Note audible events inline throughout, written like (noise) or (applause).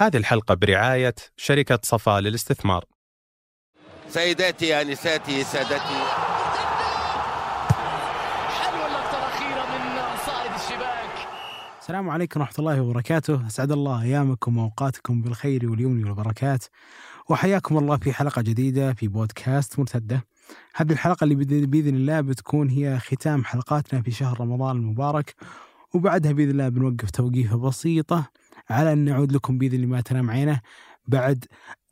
هذه الحلقة برعاية شركة صفا للاستثمار. سيداتي انساتي سادتي. حلوة اللقطة الأخيرة من صائد الشباك السلام عليكم ورحمة الله وبركاته. أسعد الله أيامكم وأوقاتكم بالخير واليمن والبركات. وحياكم الله في حلقة جديدة في بودكاست مرتدة. هذه الحلقة اللي بإذن الله بتكون هي ختام حلقاتنا في شهر رمضان المبارك. وبعدها بإذن الله بنوقف توقيفة بسيطة على أن نعود لكم بإذن ما تنام عينه. بعد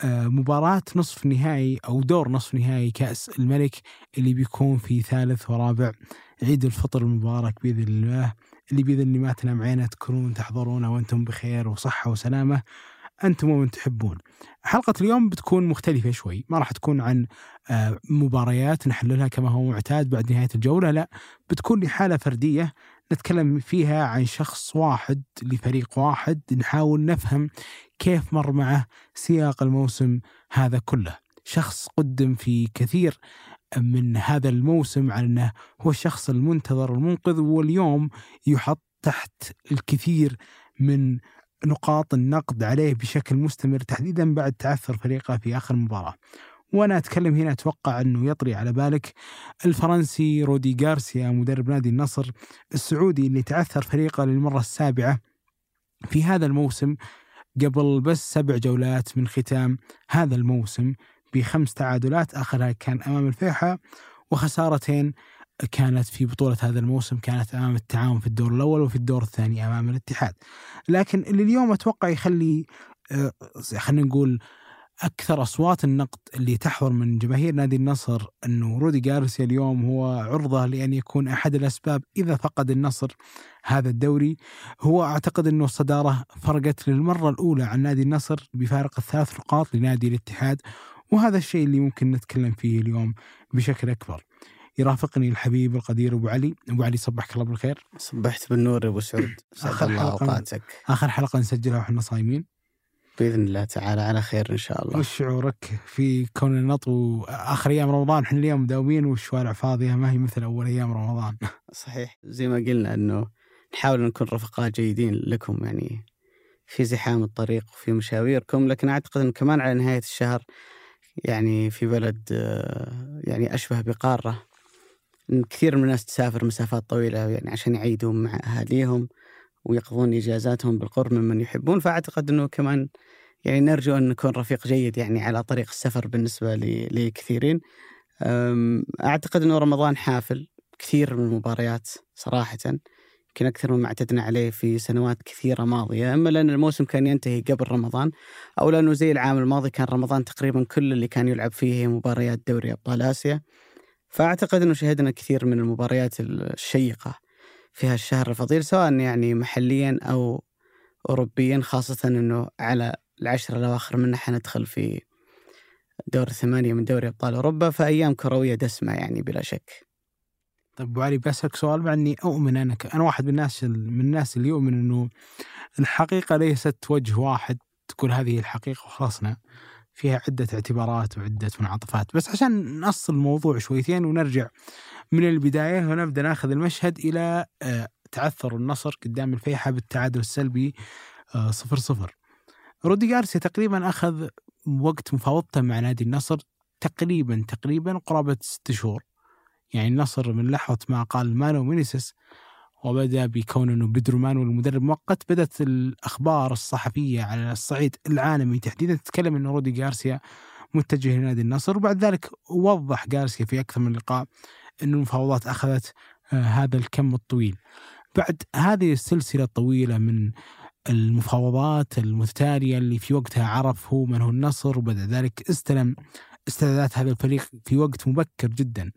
آه، مباراة نصف نهائي أو دور نصف نهائي كأس الملك اللي بيكون في ثالث ورابع عيد الفطر المبارك بإذن الله. اللي بإذن ما تنام عينه تكونون تحضرونه وأنتم بخير وصحة وسلامة أنتم ومن تحبون. حلقة اليوم بتكون مختلفة شوي ما راح تكون عن آه، مباريات نحللها كما هو معتاد بعد نهاية الجولة لا بتكون لحالة فردية نتكلم فيها عن شخص واحد لفريق واحد نحاول نفهم كيف مر معه سياق الموسم هذا كله شخص قدم في كثير من هذا الموسم على أنه هو الشخص المنتظر المنقذ واليوم يحط تحت الكثير من نقاط النقد عليه بشكل مستمر تحديدا بعد تعثر فريقه في آخر مباراة. وأنا أتكلم هنا أتوقع أنه يطري على بالك الفرنسي رودي غارسيا مدرب نادي النصر السعودي اللي تعثر فريقه للمرة السابعة في هذا الموسم قبل بس سبع جولات من ختام هذا الموسم بخمس تعادلات آخرها كان أمام الفيحاء وخسارتين كانت في بطولة هذا الموسم كانت أمام التعاون في الدور الأول وفي الدور الثاني أمام الاتحاد. لكن اللي اليوم أتوقع يخلي آه، خلينا نقول أكثر أصوات النقد اللي تحضر من جماهير نادي النصر أنه رودي جارسيا اليوم هو عرضة لأن يكون أحد الأسباب إذا فقد النصر هذا الدوري. هو أعتقد أنه الصدارة فرقت للمرة الأولى عن نادي النصر بفارق الثلاث نقاط لنادي الاتحاد وهذا الشيء اللي ممكن نتكلم فيه اليوم بشكل أكبر. يرافقني الحبيب القدير أبو علي. أبو علي صبحك الله بالخير. صبحت بالنور يا أبو سعود. (laughs) حلقة. أوقاتك. آخر حلقة نسجلها وإحنا صايمين. بإذن الله تعالى على خير إن شاء الله. وش شعورك في كون النطو آخر أيام رمضان؟ إحنا اليوم مداومين والشوارع فاضية ما هي مثل أول أيام رمضان. (laughs) صحيح. زي ما قلنا إنه نحاول نكون رفقاء جيدين لكم يعني في زحام الطريق وفي مشاويركم لكن أعتقد إنه كمان على نهاية الشهر يعني في بلد آه، يعني أشبه بقارة. كثير من الناس تسافر مسافات طويلة يعني عشان يعيدوا مع أهاليهم ويقضون إجازاتهم بالقرب ممن يحبون. فأعتقد إنه كمان يعني نرجو أن نكون رفيق جيد يعني على طريق السفر بالنسبة ل- لكثيرين. أم، أعتقد إنه رمضان حافل كثير من المباريات صراحة. يمكن أكثر مما اعتدنا عليه في سنوات كثيرة ماضية. أما لأن الموسم كان ينتهي قبل رمضان أو لأنه زي العام الماضي كان رمضان تقريبا كل اللي كان يلعب فيه هي مباريات دوري أبطال آسيا. فأعتقد إنه شهدنا كثير من المباريات الشيقة في هالشهر الفضيل سواء يعني محليا أو اوروبيا خاصه إنه على العشر الأواخر منه حندخل في دور الثمانية من دوري أبطال أوروبا فايام كرويه دسمة يعني بلا شك. طيب أبو علي بسألك سؤال مع اني أؤمن أنا ك- أنا واحد من الناس من الناس اللي يؤمن إنه الحقيقة ليست وجه واحد تقول هذه الحقيقة وخلصنا. فيها عدة اعتبارات وعدة منعطفات. بس عشان نأصل الموضوع شويتين ونرجع من البداية ونبدا نأخذ المشهد إلى آه، تعثر النصر قدام الفيحاء بالتعادل السلبي آه، صفر صفر. رودي جارسيا تقريبا أخذ وقت مفاوضته مع نادي النصر تقريبا تقريبا قرابة ست شهور. يعني النصر من لحظة ما قال مانو مينيسيس وبدأ بكون أنه بيدرو إيمانويل المدرب مؤقت بدأت الأخبار الصحفية على الصعيد العالمي تحديدا تتكلم أنه رودي جارسيا متجه لنادي النصر. وبعد ذلك وضح جارسيا في أكثر من لقاء أن المفاوضات أخذت آه، هذا الكم الطويل. بعد هذه السلسلة الطويلة من المفاوضات المتتالية اللي في وقتها عرف هو من هو النصر وبعد ذلك استلم استعدادات هذا الفريق في وقت مبكر جدا.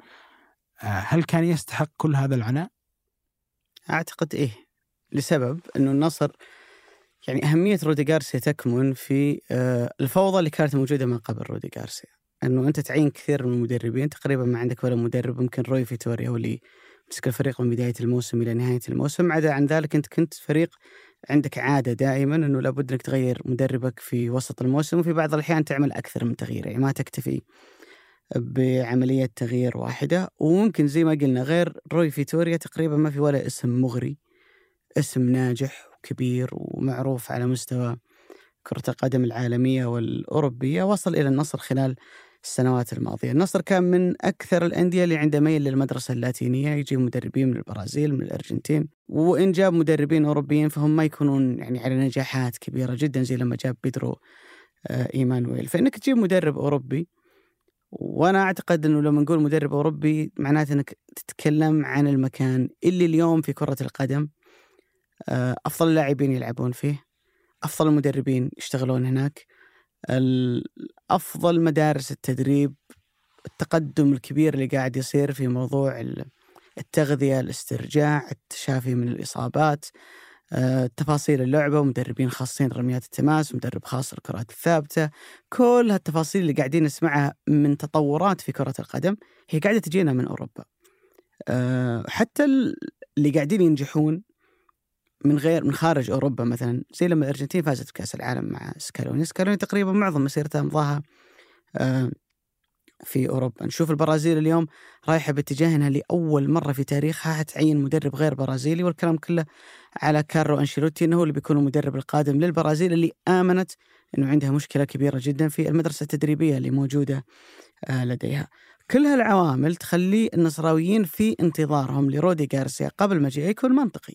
آه، هل كان يستحق كل هذا العناء؟ أعتقد إيه لسبب إنه النصر يعني أهمية رودي جارسيا تكمن في آه، الفوضى اللي كانت موجودة من قبل رودي جارسيا إنه أنت تعين كثير من المدربين تقريبا ما عندك ولا مدرب يمكن روي فيتوريا هو اللي مسك الفريق من بداية الموسم إلى نهاية الموسم. عدا عن ذلك أنت كنت فريق عندك عادة دائما إنه لابد إنك تغير مدربك في وسط الموسم وفي بعض الأحيان تعمل أكثر من تغيير يعني ما تكتفي بعملية تغيير واحدة. وممكن زي ما قلنا غير روي فيتوريا تقريبا ما في ولا اسم مغري اسم ناجح وكبير ومعروف على مستوى كرة القدم العالمية والأوروبية وصل إلى النصر خلال السنوات الماضية. النصر كان من أكثر الأندية اللي عنده ميل للمدرسة اللاتينية. يجي مدربين من البرازيل من الأرجنتين. وإن جاب مدربين أوروبيين فهم ما يكونون يعني على نجاحات كبيرة جدا زي لما جاب بيدرو آه، إيمانويل. فإنك تجيب مدرب أوروبي وأنا أعتقد إنه لما نقول مدرب أوروبي معناته إنك تتكلم عن المكان اللي اليوم في كرة القدم آه، أفضل اللاعبين يلعبون فيه أفضل المدربين يشتغلون هناك افضل مدارس التدريب التقدم الكبير اللي قاعد يصير في موضوع التغذية الاسترجاع التشافي من الإصابات آه، تفاصيل اللعبة مدربين خاصين رميات التماس مدرب خاص للكرات الثابتة كل هالتفاصيل اللي قاعدين نسمعها من تطورات في كرة القدم هي قاعدة تجينا من أوروبا. آه، حتى اللي قاعدين ينجحون من غير من خارج أوروبا مثلا زي لما الأرجنتين فازت بكأس العالم مع سكالوني سكالوني تقريبا معظم مسيرته مضاها آه، في أوروبا نشوف البرازيل اليوم رايحة باتجاه انها لأول مرة في تاريخها حتعين مدرب غير برازيلي والكلام كله على كارلو أنشيلوتي إنه هو اللي بيكون المدرب القادم للبرازيل اللي آمنت إنه عندها مشكلة كبيرة جدا في المدرسة التدريبية اللي موجودة آه، لديها. كل هالعوامل تخلي النصراويين في انتظارهم لرودي غارسيا قبل مجيئه يكون منطقي.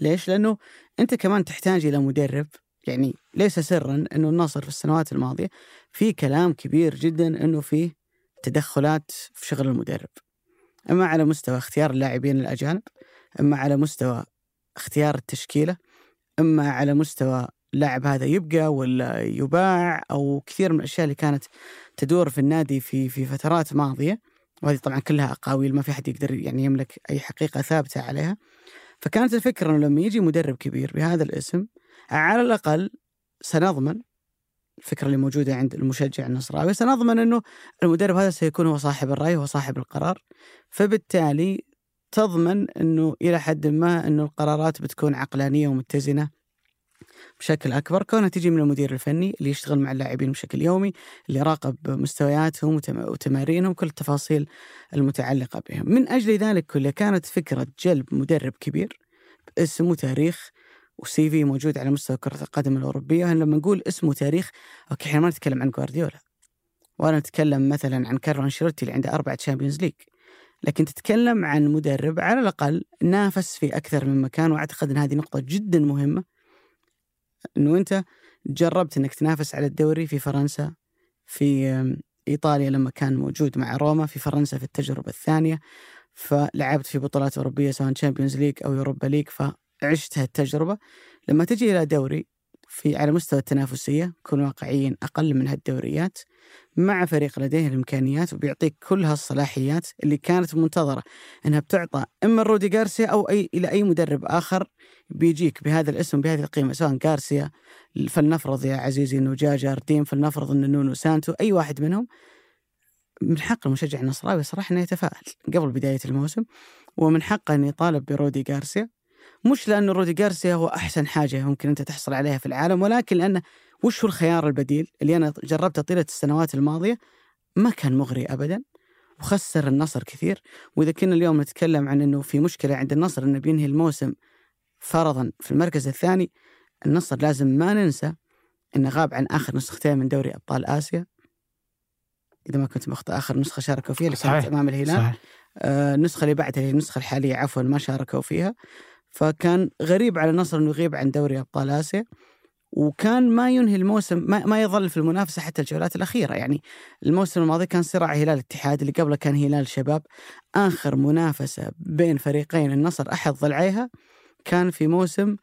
ليش؟ لأنه أنت كمان تحتاج إلى مدرب يعني ليس سرا أنه النصر في السنوات الماضية في كلام كبير جدا أنه فيه تدخلات في شغل المدرب. أما على مستوى اختيار اللاعبين الأجانب، أما على مستوى اختيار التشكيلة، أما على مستوى اللاعب هذا يبقى ولا يباع أو كثير من الأشياء اللي كانت تدور في النادي في في فترات ماضية وهذه طبعا كلها أقاويل ما في أحد يقدر يعني يملك أي حقيقة ثابتة عليها. فكانت الفكرة إنه لما يجي مدرب كبير بهذا الاسم على الأقل سنضمن الفكرة اللي موجودة عند المشجع النصراوي سنضمن إنه المدرب هذا سيكون هو صاحب الرأي هو صاحب القرار. فبالتالي تضمن إنه إلى حد ما إنه القرارات بتكون عقلانية ومتزنة. بشكل أكبر. كونها تجي من المدير الفني اللي يشتغل مع اللاعبين بشكل يومي اللي يراقب مستوياتهم وتمارينهم كل التفاصيل المتعلقة بهم. من أجل ذلك كله كانت فكرة جلب مدرب كبير باسم وتاريخ و CV موجود على مستوى كرة القدم الأوروبية. لما نقول اسم وتاريخ okay إحنا ما نتكلم عن جوارديولا ولا نتكلم مثلا عن كارلو أنشيلوتي اللي عنده أربعة Champions League لكن تتكلم عن مدرب على الأقل نافس في أكثر من مكان وأعتقد أن هذه نقطة جدا مهمة. أنه أنت جربت أنك تنافس على الدوري في فرنسا في إيطاليا لما كان موجود مع روما في فرنسا في التجربة الثانية فلعبت في بطولات أوروبية سواء Champions League أو Europa League فعشت هالتجربة. لما تجي إلى دوري في على مستوى التنافسية كون واقعيين أقل من هالدوريات مع فريق لديه الإمكانيات وبيعطيك كل هالصلاحيات اللي كانت منتظرة. أنها بتعطى إما رودي غارسيا أو أي إلى أي مدرب آخر بيجيك بهذا الاسم بهذه القيمة سواء غارسيا فلنفرض يا عزيزي أنه جا جارديم فلنفرض أنه نونو سانتو أي واحد منهم. من حق المشجع النصراوي صراحة أنه يتفائل قبل بداية الموسم ومن حقه أن يطالب برودي غارسيا. مش لأنه رودي غارسيا هو أحسن حاجة ممكن أنت تحصل عليها في العالم ولكن لأنه وش هو الخيار البديل اللي أنا جربته طيلة السنوات الماضية؟ ما كان مغري أبدا وخسر النصر كثير وإذا كنا اليوم نتكلم عن أنه في مشكلة عند النصر أنه بينهي الموسم فرضا في المركز الثاني النصر لازم ما ننسى أنه غاب عن آخر نسختين من دوري أبطال آسيا. إذا ما كنت مخطئ آخر نسخة شاركوا فيها اللي كانت أمام الهلال. صحيح. آه النسخة اللي بعدها هي النسخة الحالية عفوا ما شاركوا فيها. فكان غريب على النصر إنه يغيب عن دوري أبطال آسيا وكان ما ينهي الموسم ما, ما يظل في المنافسة حتى الجولات الأخيرة. يعني الموسم الماضي كان صراع هلال الاتحاد اللي قبله كان هلال شباب. آخر منافسة بين فريقين النصر أحد ضلعيها كان في موسم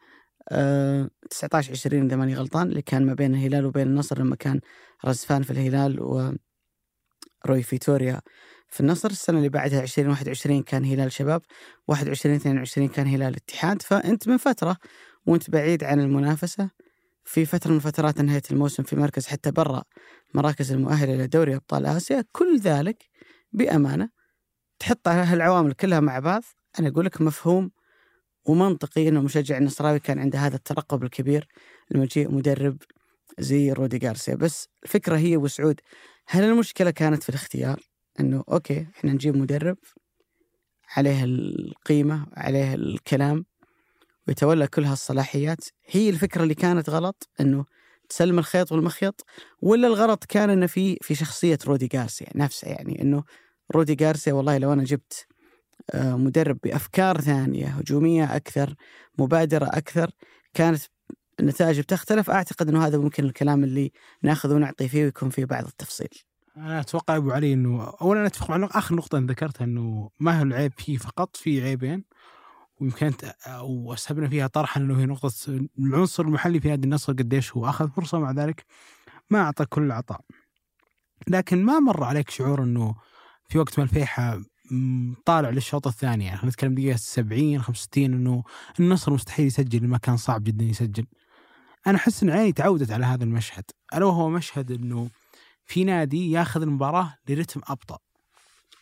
آه 19 20 إذا ماني غلطان اللي كان ما بين الهلال وبين النصر لما كان رزفان في الهلال وروي فيتوريا في النصر السنة اللي بعدها 2021 كان هلال شباب 21 22 كان هلال الاتحاد فأنت من فترة وأنت بعيد عن المنافسة في فترة من فترات نهاية الموسم في مركز حتى برا مراكز المؤهلة لدوري أبطال آسيا. كل ذلك بأمانة تحط هالعوامل كلها مع بعض أنا أقول لك مفهوم ومنطقي أنه مشجع النصراوي كان عنده هذا الترقب الكبير لمجيء مدرب زي رودي غارسيا. بس الفكرة هي وسعود هل المشكلة كانت في الاختيار؟ إنه أوكي إحنا نجيب مدرب عليه القيمة عليه الكلام ويتولى كل هالصلاحيات هي الفكرة اللي كانت غلط إنه تسلم الخيط والمخيط ولا الغلط كان إنه في في شخصية رودي جارسيا نفسه يعني إنه رودي جارسيا والله لو أنا جبت آه، مدرب بأفكار ثانية هجومية أكثر مبادرة أكثر كانت النتائج بتختلف أعتقد إنه هذا ممكن الكلام اللي ناخذ ونعطي فيه ويكون فيه بعض التفصيل. أنا أتوقع أبو علي إنه اولا أتفق مع آخر نقطة ذكرتها إنه ما هو العيب فيه فقط في عيبين ويمكن أنت- أو اسهبنا فيها طرحا إنه هي نقطة العنصر المحلي في نادي النصر قديش هو أخذ فرصة مع ذلك ما أعطى كل العطاء لكن ما مر عليك شعور إنه في وقت ما الفيحة طالع للشوط الثاني يعني خلينا نتكلم دقيقة 70 65 إنه النصر مستحيل يسجل لما كان صعب جدا يسجل. أنا أحس إن عيني تعودت على هذا المشهد، ألا وهو مشهد إنه في نادي ياخذ المباراة لرتم أبطأ.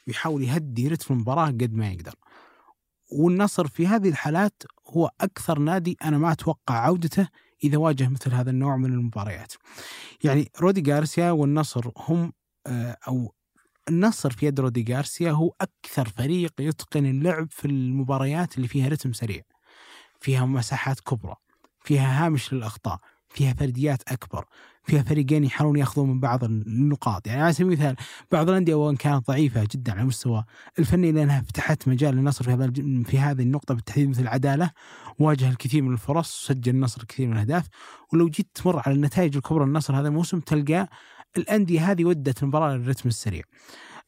ويحاول يهدي رتم المباراة قد ما يقدر. والنصر في هذه الحالات هو أكثر نادي أنا ما أتوقع عودته إذا واجه مثل هذا النوع من المباريات. يعني رودي جارسيا والنصر هم آه، أو النصر في يد رودي جارسيا هو أكثر فريق يتقن اللعب في المباريات اللي فيها رتم سريع. فيها مساحات كبرى، فيها هامش للأخطاء، فيها فرديات أكبر، فيها فريقين يحاولون ياخذون من بعض النقاط، يعني على سبيل المثال بعض الأندية وان كانت ضعيفة جدا على المستوى الفني لأنها فتحت مجال للنصر في هذا في هذه النقطة بالتحديد مثل العدالة. واجه الكثير من الفرص وسجل النصر الكثير من الأهداف. ولو جيت تمر على النتائج الكبرى للنصر هذا الموسم تلقى الأندية هذه ودت المباراة للرتم السريع.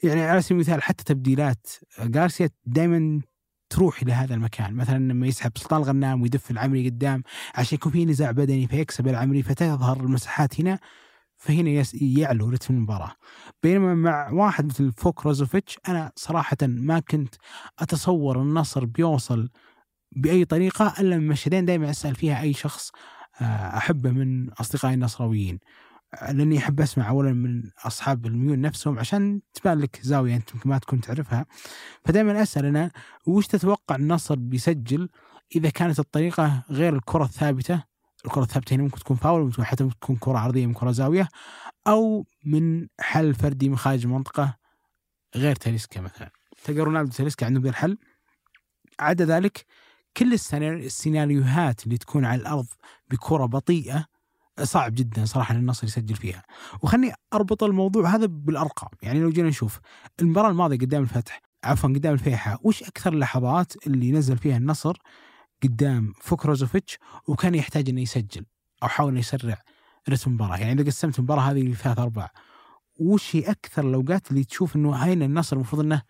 يعني على سبيل المثال حتى تبديلات جارسيا دائما تروح إلى هذا المكان. مثلا لما يسحب سلطان الغنام ويدف العمري قدام عشان يكون في نزاع بدني فيكسب العمري فتظهر المساحات هنا فهنا يعلو رتم المباراة. بينما مع واحد مثل فوك روزوفيتش أنا صراحة ما كنت أتصور النصر بيوصل بأي طريقة إلا من مشهدين دائما أسأل فيها أي شخص آه، أحبه من أصدقائي النصراويين. لأني أحب أسمع اولا من أصحاب الميول نفسهم عشان تبان لك زاوية أنت يمكن ما تكون تعرفها. فدائما أسأل أنا وش تتوقع النصر بيسجل إذا كانت الطريقة غير الكرة الثابتة؟ الكرة الثابتة هنا ممكن تكون فاول ممكن حتى ممكن تكون كرة عرضية من كرة زاوية أو من حل فردي من خارج المنطقة غير تاليسكا مثلا. تلقى رونالدو تاليسكا عندهم ذا الحل عدا ذلك كل السيناريو- السيناريوهات اللي تكون على الأرض بكرة بطيئة صعب جدا صراحة إن النصر يسجل فيها. وخلني أربط الموضوع هذا بالأرقام. يعني لو جينا نشوف المباراة الماضية قدام الفتح عفوا قدام الفيحاء وش أكثر اللحظات اللي نزل فيها النصر قدام فوك رازوفيتش وكان يحتاج إنه يسجل أو حاول إنه يسرع رتم المباراة؟ يعني إذا قسمت المباراة هذه لثلاث ارباع وش هي أكثر الأوقات اللي تشوف إنه هنا النصر المفروض إنه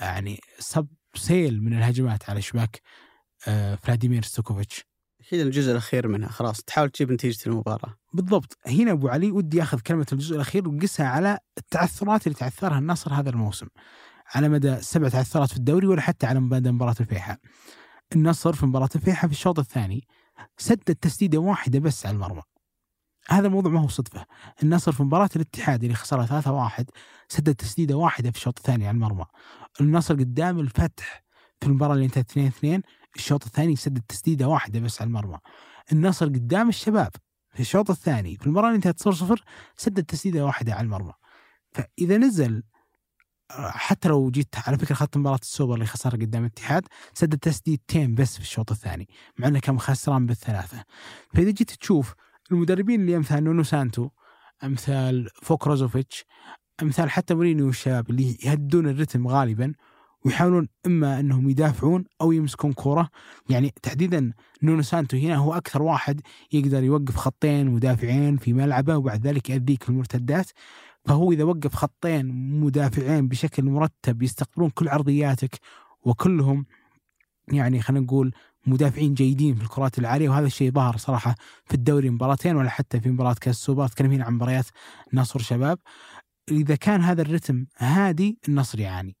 يعني سب سيل من الهجمات على شباك آه، فلاديمير ستوكوفيتش؟ أكيد الجزء الأخير منها خلاص تحاول تجيب نتيجة المباراة. بالضبط. هنا أبو علي ودي أخذ كلمة الجزء الأخير وقسها على التعثرات اللي تعثرها النصر هذا الموسم. على مدى سبع تعثرات في الدوري ولا حتى على مدى مباراة الفيحاء. النصر في مباراة الفيحاء في الشوط الثاني سدد تسديدة واحدة بس على المرمى. هذا الموضوع ما هو صدفة. النصر في مباراة الاتحاد اللي خسرها 3-1 سدد تسديدة واحدة في الشوط الثاني على المرمى. النصر قدام الفتح في المباراة اللي انتهت 2-2 الشوط الثاني سدد تسديدة واحدة بس على المرمى. النصر قدام الشباب في الشوط الثاني في المباراه اللي انتهت 0 0 سدد تسديدة واحدة على المرمى. فإذا نزل حتى لو جيت على فكرة اخذت مباراة السوبر اللي خسرها قدام الاتحاد سدد تسديدتين بس في الشوط الثاني مع إنه كان خسران بالثلاثة. فإذا جيت تشوف المدربين اللي أمثال نونو سانتو أمثال فوك رازوفيتش أمثال حتى مورينيو والشباب اللي يهدون الرتم غالبا ويحاولون إما أنهم يدافعون أو يمسكون كوره يعني تحديدا نونو سانتو هنا هو أكثر واحد يقدر يوقف خطين مدافعين في ملعبه وبعد ذلك يأذيك في المرتدات. فهو إذا وقف خطين مدافعين بشكل مرتب يستقبلون كل عرضياتك وكلهم يعني خلينا نقول مدافعين جيدين في الكرات العالية. وهذا الشيء ظهر صراحة في الدوري مباراتين ولا حتى في مباراة كأس السوبر. أتكلم هنا عن مباريات نصر شباب. إذا كان هذا الرتم هادي النصر يعاني.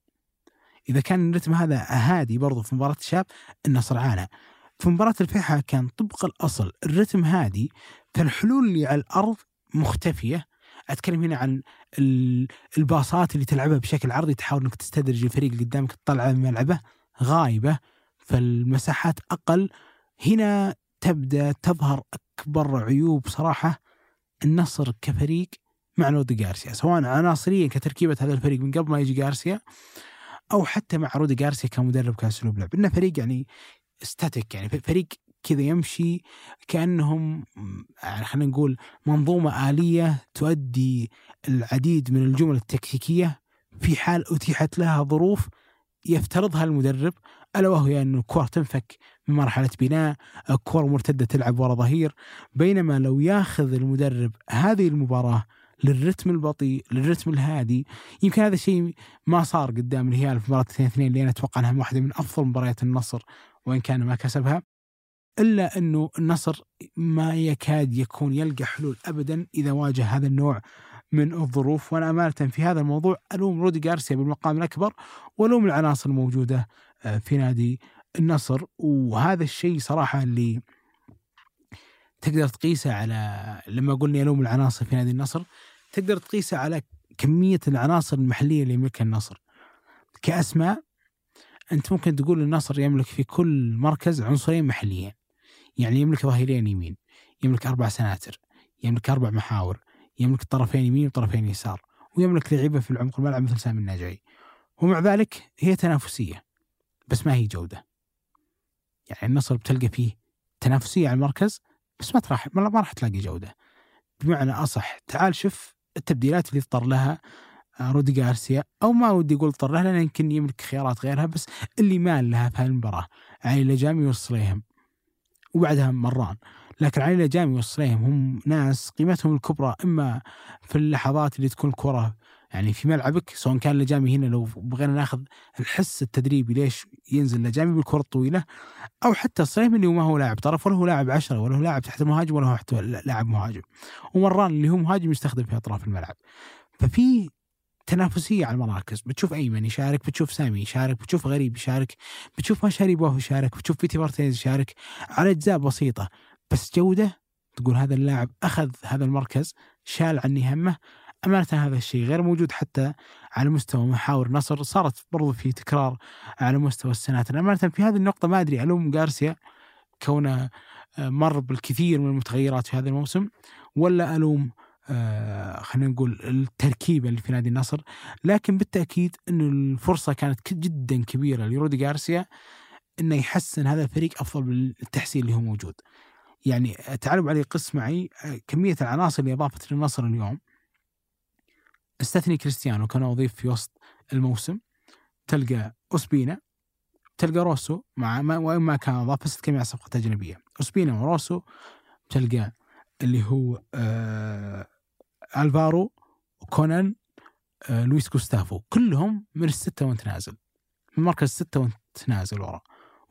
إذا كان الرتم هذا هادي برضو في مباراة الشاب النصر عانى في مباراة الفيحاء كان طبق الأصل الرتم هادي فالحلول اللي على الأرض مختفية. أتكلم هنا عن ال- الباصات اللي تلعبها بشكل عرضي تحاول أنك تستدرج الفريق اللي قدامك تطلع من ملعبه. غايبة فالمساحات أقل. هنا تبدأ تظهر أكبر عيوب صراحة. النصر كفريق مع رودي جارسيا سواء عناصريا كتركيبة هذا الفريق من قبل ما يجي جارسيا أو حتى مع رودي جارسيا كمدرب كأسلوب لعب. إنه فريق يعني ستاتيك يعني فريق كذا يمشي كأنهم يعني خلينا نقول منظومة آلية تؤدي العديد من الجمل التكتيكية في حال أتيحت لها ظروف يفترضها المدرب ألا وهي ان الكره تنفك من مرحلة بناء، الكره مرتدة تلعب ورا ظهير، بينما لو ياخذ المدرب هذه المباراة للرتم البطيء، للرتم الهادي، يمكن هذا الشيء ما صار قدام الهلال في مباراة 2 2 اللي أنا أتوقع أنها واحدة من أفضل مباريات النصر وإن كان ما كسبها. إلا أنه النصر ما يكاد يكون يلقى حلول ابدا إذا واجه هذا النوع من الظروف. وأنا أمانة في هذا الموضوع ألوم رودي جارسيا بالمقام الأكبر وألوم العناصر الموجودة آه، في نادي النصر. وهذا الشيء صراحة اللي تقدر تقيسه على لما قلنا يلوم العناصر في نادي النصر تقدر تقيسه على كمية العناصر المحلية اللي يملكها النصر. كأسماء أنت ممكن تقول النصر يملك في كل مركز عنصرين محليين. يعني يملك ظهيرين يمين يملك أربع سناتر يملك أربع محاور يملك طرفين يمين وطرفين يسار ويملك لعيبة في العمق الملعب مثل سامي الناجعي ومع ذلك هي تنافسية بس ما هي جودة. يعني النصر بتلقى فيه تنافسية على المركز بس ما راح ما راح تلاقي جودة. بمعنى أصح تعال شوف التبديلات اللي اضطر لها آه، رودي جارسيا أو ما ودي أقول اضطر لها لأنه يمكن يملك خيارات غيرها بس اللي مال لها في هالمباراة علي لجامي والصليهم وبعدها مران. لكن علي لجامي والصليهم هم ناس قيمتهم الكبرى إما في اللحظات اللي تكون الكرة يعني في ملعبك سواء كان لجامي هنا لو بغينا ناخذ الحس التدريبي ليش ينزل لجامي بالكرة الطويلة أو حتى الصليم اللي ما هو لاعب طرف ولا هو لاعب عشرة ولا هو لاعب تحت المهاجم ولا هو لاعب مهاجم. ومران اللي هو مهاجم يستخدم في أطراف الملعب. ففي تنافسية على المراكز. بتشوف أيمن يشارك بتشوف سامي يشارك بتشوف غريب يشارك بتشوف مشاري بوه يشارك بتشوف بيتي مارتينيز يشارك على أجزاء بسيطة. بس جودة تقول هذا اللاعب أخذ هذا المركز شال عني همه أمانة هذا الشيء غير موجود حتى على مستوى محاور نصر صارت برضو في تكرار على مستوى السنوات أمانة في هذه النقطة ما أدري ألوم جارسيا كونه آه، مر بالكثير من المتغيرات في هذا الموسم ولا ألوم آه خلينا نقول التركيبة اللي في نادي النصر. لكن بالتأكيد أن الفرصة كانت جدا كبيرة لرودي جارسيا أنه يحسن هذا الفريق أفضل بالتحسين اللي هو موجود. يعني تعالوا علي قس معي آه، كمية العناصر اللي أضافت للنصر اليوم. استثني كريستيانو كان أضيف في وسط الموسم. تلقى أوسبينا تلقى روسو مع ما وإن ما كان أضاف بس تتكلم عن صفقة أجنبية. أوسبينا وروسو تلقى اللي هو آه ألفارو وكونان آه لويس جوستافو كلهم من الستة وانت نازل من مركز الستة وانت نازل ورا.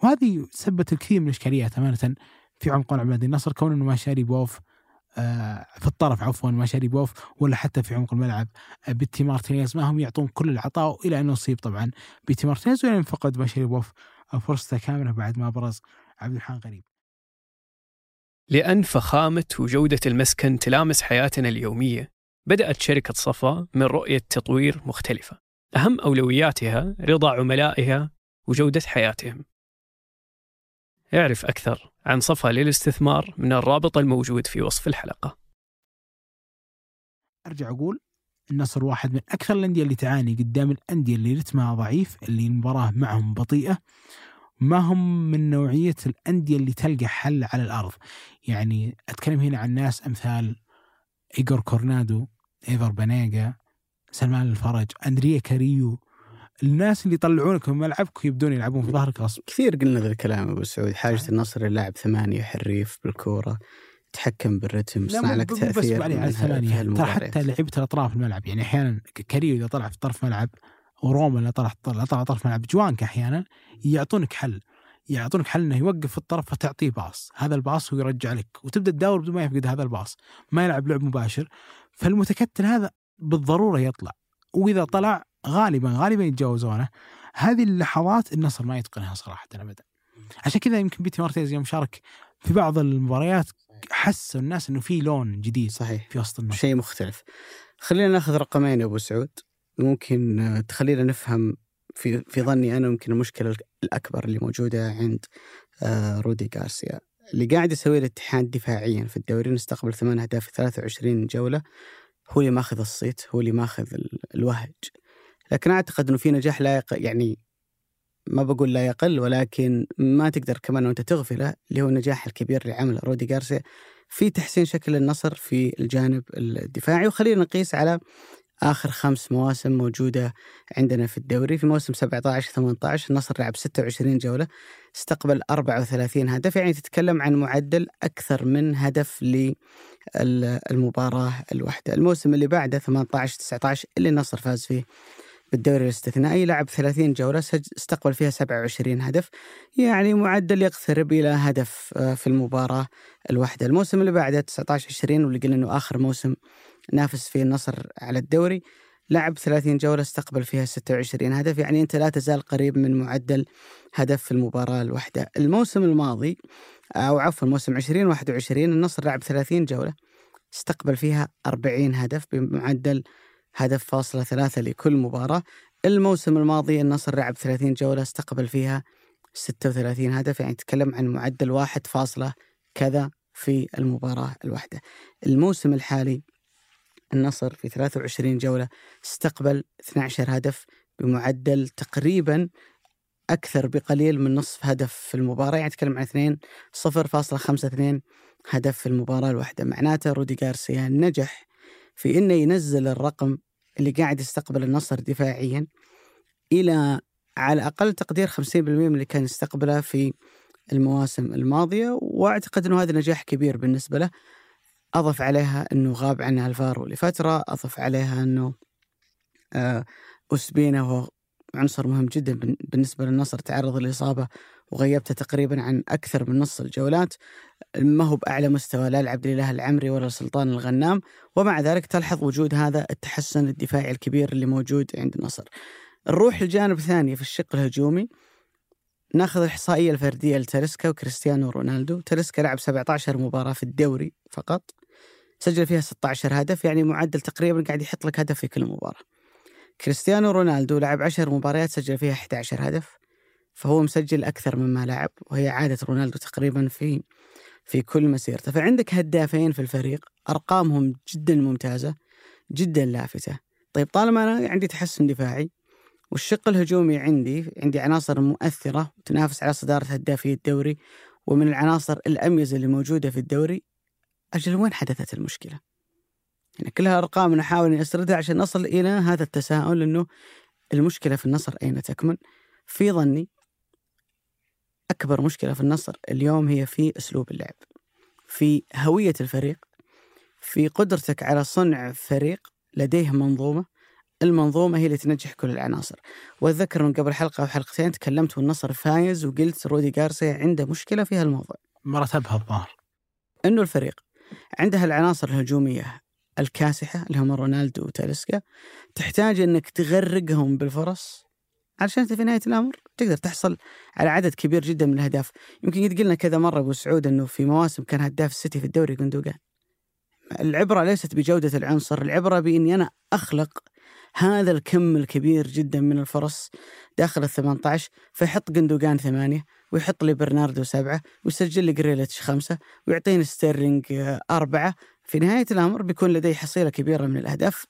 وهذه سببت الكثير من الإشكاليات أمانة في عمق ملعب نادي النصر. كون انه مشاريبوف في الطرف عفوا مشاريبوف ولا حتى في عمق الملعب. آه، بيتي مارتينيز ما هم يعطون كل العطاء إلى أنه أصيب طبعا. بيتي مارتينيز ولين فقد مشاريبوف. فرصته كاملة بعد ما برز عبد الرحمن غريب. لأن فخامة وجودة المسكن تلامس حياتنا اليومية بدأت شركة صفا من رؤية تطوير مختلفة. أهم أولوياتها رضا عملائها وجودة حياتهم. اعرف أكثر. عن صفا للاستثمار من الرابط الموجود في وصف الحلقة. أرجع أقول النصر واحد من أكثر الأندية اللي تعاني قدام الأندية اللي رتمها ضعيف اللي المباراة معهم بطيئة ما هم من نوعية الأندية اللي تلقى حل على الأرض. يعني أتكلم هنا عن ناس أمثال إيجور كورنادو إيفر بانيجا سلمان الفرج أندريا كاريو الناس اللي يطلعونك من ملعبك ويبدون يلعبون في ظهرك غصب. كثير قلنا ذا الكلام أبو سعود حاجة النصر اللاعب ثمانية حريف بالكورة يتحكم بالرتم يصنع لك تأثير بس على ثمانيه ترى حتى لعيبه الأطراف الملعب يعني أحيانا كاريو إذا طلع في طرف ملعب وروما اللي طلع طلع طرف ملعب جوانك أحيانا يعطونك حل يعطونك حل إنه يوقف في الطرف فتعطيه pass. هذا ال pass هو يرجع لك وتبدأ تداور بدون ما يفقد هذا ال pass. ما يلعب لعب مباشر فالمتكتل هذا بالضرورة يطلع وإذا طلع غالبا غالبا يتجاوزونه. هذه اللحظات النصر ما يتقنها صراحة ابدا. عشان كذا يمكن بيتي مارتيز يوم شارك في بعض المباريات حسوا الناس إنه في لون جديد صحيح. في وسط النصر. شيء مختلف. خلينا ناخذ رقمين يا أبو سعود. ممكن تخلينا نفهم في في ظني أنا ممكن المشكلة الأكبر اللي موجودة عند آه، رودي غارسيا. اللي قاعد يسويه الاتحاد دفاعيا في الدوري نستقبل ثمان أهداف في 23 جولة. هو اللي ماخذ الصيت هو اللي ماخذ الوهج. لكن أعتقد إنه في نجاح لا يعني ما بقول لا يقل ولكن ما تقدر كمان وأنت تغفله اللي هو النجاح الكبير اللي عمله رودي جارسيا في تحسين شكل النصر في الجانب الدفاعي. وخلينا نقيس على آخر خمس مواسم موجودة عندنا في الدوري. في موسم 17 18 النصر لعب 26 جولة استقبل 34 هدف يعني تتكلم عن معدل أكثر من هدف للمباراه الواحدة. الموسم اللي بعده 18 19 اللي النصر فاز فيه بالدوري الاستثنائي لعب 30 جولة استقبل فيها 27 هدف. يعني معدل يقترب إلى هدف آه، في المباراة الواحدة. الموسم اللي بعده 19 20 واللي قلنا أنه آخر موسم نافس فيه النصر على الدوري. لعب 30 جولة استقبل فيها 26 هدف. يعني أنت لا تزال قريب من معدل هدف في المباراة الواحدة. الموسم الماضي أو عفوا الموسم 2021 النصر لعب 30 جولة استقبل فيها 40 هدف بمعدل هدف فاصلة ثلاثة لكل مباراة. الموسم الماضي النصر لعب 30 جولة استقبل فيها 36 هدف يعني تكلم عن معدل واحد فاصلة كذا في المباراة الواحدة. الموسم الحالي النصر في 23 جولة استقبل 12 هدف بمعدل تقريبا أكثر بقليل من نصف هدف في المباراة يعني تكلم عن 2 0.52 هدف في المباراة الواحدة. معناته رودي غارسيا نجح في إنه ينزل الرقم اللي قاعد يستقبل النصر دفاعيا إلى على أقل تقدير 50% من اللي كان يستقبله في المواسم الماضية وأعتقد إنه هذا نجاح كبير بالنسبة له. أضف عليها إنه غاب عن ألفارو لفترة أضف عليها إنه آه، اسبينا هو عنصر مهم جدا بالنسبة للنصر تعرض للإصابة وغيبته تقريبا عن أكثر من نص الجولات. ما هو بأعلى مستوى لا لعبد الإله العمري ولا سلطان الغنام. ومع ذلك تلحظ وجود هذا التحسن الدفاعي الكبير اللي موجود عند النصر. نروح لجانب ثاني في الشق الهجومي. ناخذ الإحصائية الفردية لتاليسكا وكريستيانو رونالدو، تاليسكا لعب 17 مباراة في الدوري فقط. سجل فيها 16 هدف يعني معدل تقريبا قاعد يحط لك هدف في كل مباراة. كريستيانو رونالدو لعب 10 مباريات سجل فيها 11 هدف. فهو مسجل أكثر مما لعب وهي عادة رونالدو تقريبا في في كل مسيرته فعندك هدافين في الفريق أرقامهم جدا ممتازة جدا لافتة طيب طالما أنا عندي تحسن دفاعي والشق الهجومي عندي عندي عناصر مؤثرة تنافس على صدارة هدافي الدوري ومن العناصر الأميزة اللي موجودة في الدوري أجل وين حدثت المشكلة؟ يعني كلها أرقام نحاول أن أسردها عشان نصل إلى هذا التساؤل أنه المشكلة في النصر أين تكمن؟ في ظني أكبر مشكلة في النصر اليوم هي في أسلوب اللعب في هوية الفريق في قدرتك على صنع فريق لديه منظومة المنظومة هي اللي تنجح كل العناصر. وأتذكر من قبل حلقة أو حلقتين تكلمت والنصر فايز وقلت رودي جارسيا عنده مشكلة في هالموضوع. مرتبها الظاهر. أنه الفريق عندها العناصر الهجومية الكاسحة اللي هم رونالدو وتاليسكا تحتاج أنك تغرقهم بالفرص علشان انت في نهاية الأمر تقدر تحصل على عدد كبير جدا من الأهداف. يمكن قد قلنا كذا مرة أبو سعود إنه في مواسم كان هداف السيتي في الدوري جندوجان العبرة ليست بجودة العنصر العبرة بإني أنا أخلق هذا الكم الكبير جدا من الفرص داخل ال 18 فيحط جندوجان ثمانية ويحط لي برناردو سبعة ويسجل لي جريليتش خمسة ويعطيني ستيرلينج أربعة. في نهاية الأمر بيكون لدي حصيلة كبيرة من الأهداف.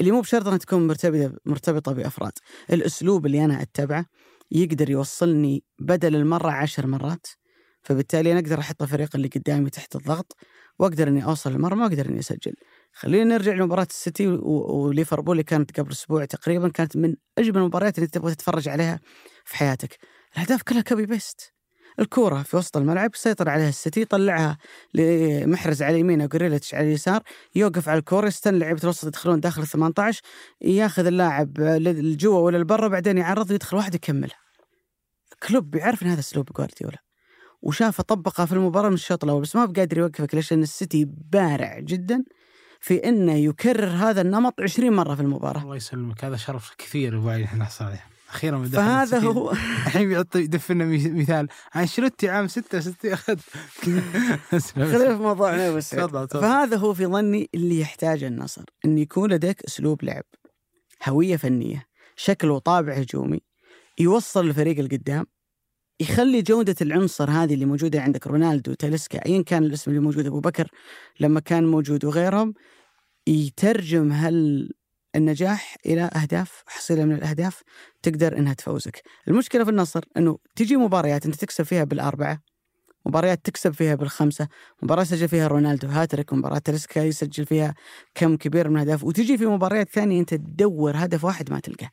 اللي مو بشرط أنها تكون مرتبطه مرتبطة بأفراد الأسلوب اللي أنا أتبعه يقدر يوصلني بدل المرة عشر مرات فبالتالي أنا أقدر أحط الفريق اللي قدامي تحت الضغط وأقدر إني أوصل المرمى واقدر إني أسجل. خلينا نرجع لمباراة السيتي وليفربول اللي كانت قبل أسبوع تقريبا كانت من أجمل المباريات اللي تبغى تتفرج عليها في حياتك. الأهداف كلها copy paste. الكورة في وسط الملعب سيطر عليها السيتي طلعها لمحرز على اليمين أو على اليسار يوقف على الكورة يستنى لعيبة الوسط يدخلون داخل ال 18 ياخذ اللاعب للجوا ولا لبرا بعدين يعرض ويدخل واحد يكملها. كلوب يعرف إن هذا أسلوب جوارديولا وشافه طبقها في المباراة من الشوط الأول بس ما بقادر يوقفك ليش؟ لأن السيتي بارع جدا في إنه يكرر هذا النمط 20 مرة في المباراة. الله يسلمك هذا شرف كثير أبو علي إحنا نحصل أخيرا فهذا هو. (laughs) الحين بيعطي يدفنا مثال. انشيلوتي عام 66 أخذ. (laughs) خلينا في موضوعنا بس. فهذا هو في ظني اللي يحتاجه النصر إن يكون لديك أسلوب لعب هوية فنية شكل وطابع هجومي يوصل الفريق القدام يخلي جودة العنصر هذه اللي موجودة عندك رونالدو تاليسكا أيا كان الاسم اللي موجود أبو بكر لما كان موجود وغيرهم يترجم هال النجاح إلى أهداف حصيلة من الأهداف تقدر إنها تفوزك. المشكلة في النصر إنه تجي مباريات أنت تكسب فيها بالأربعة مباريات تكسب فيها بالخمسة، مباراة سجل فيها رونالدو هاتريك، مباراة تلسكا يسجل فيها كم كبير من الاهداف، وتجي في مباريات ثانية أنت تدور هدف واحد ما تلقاه.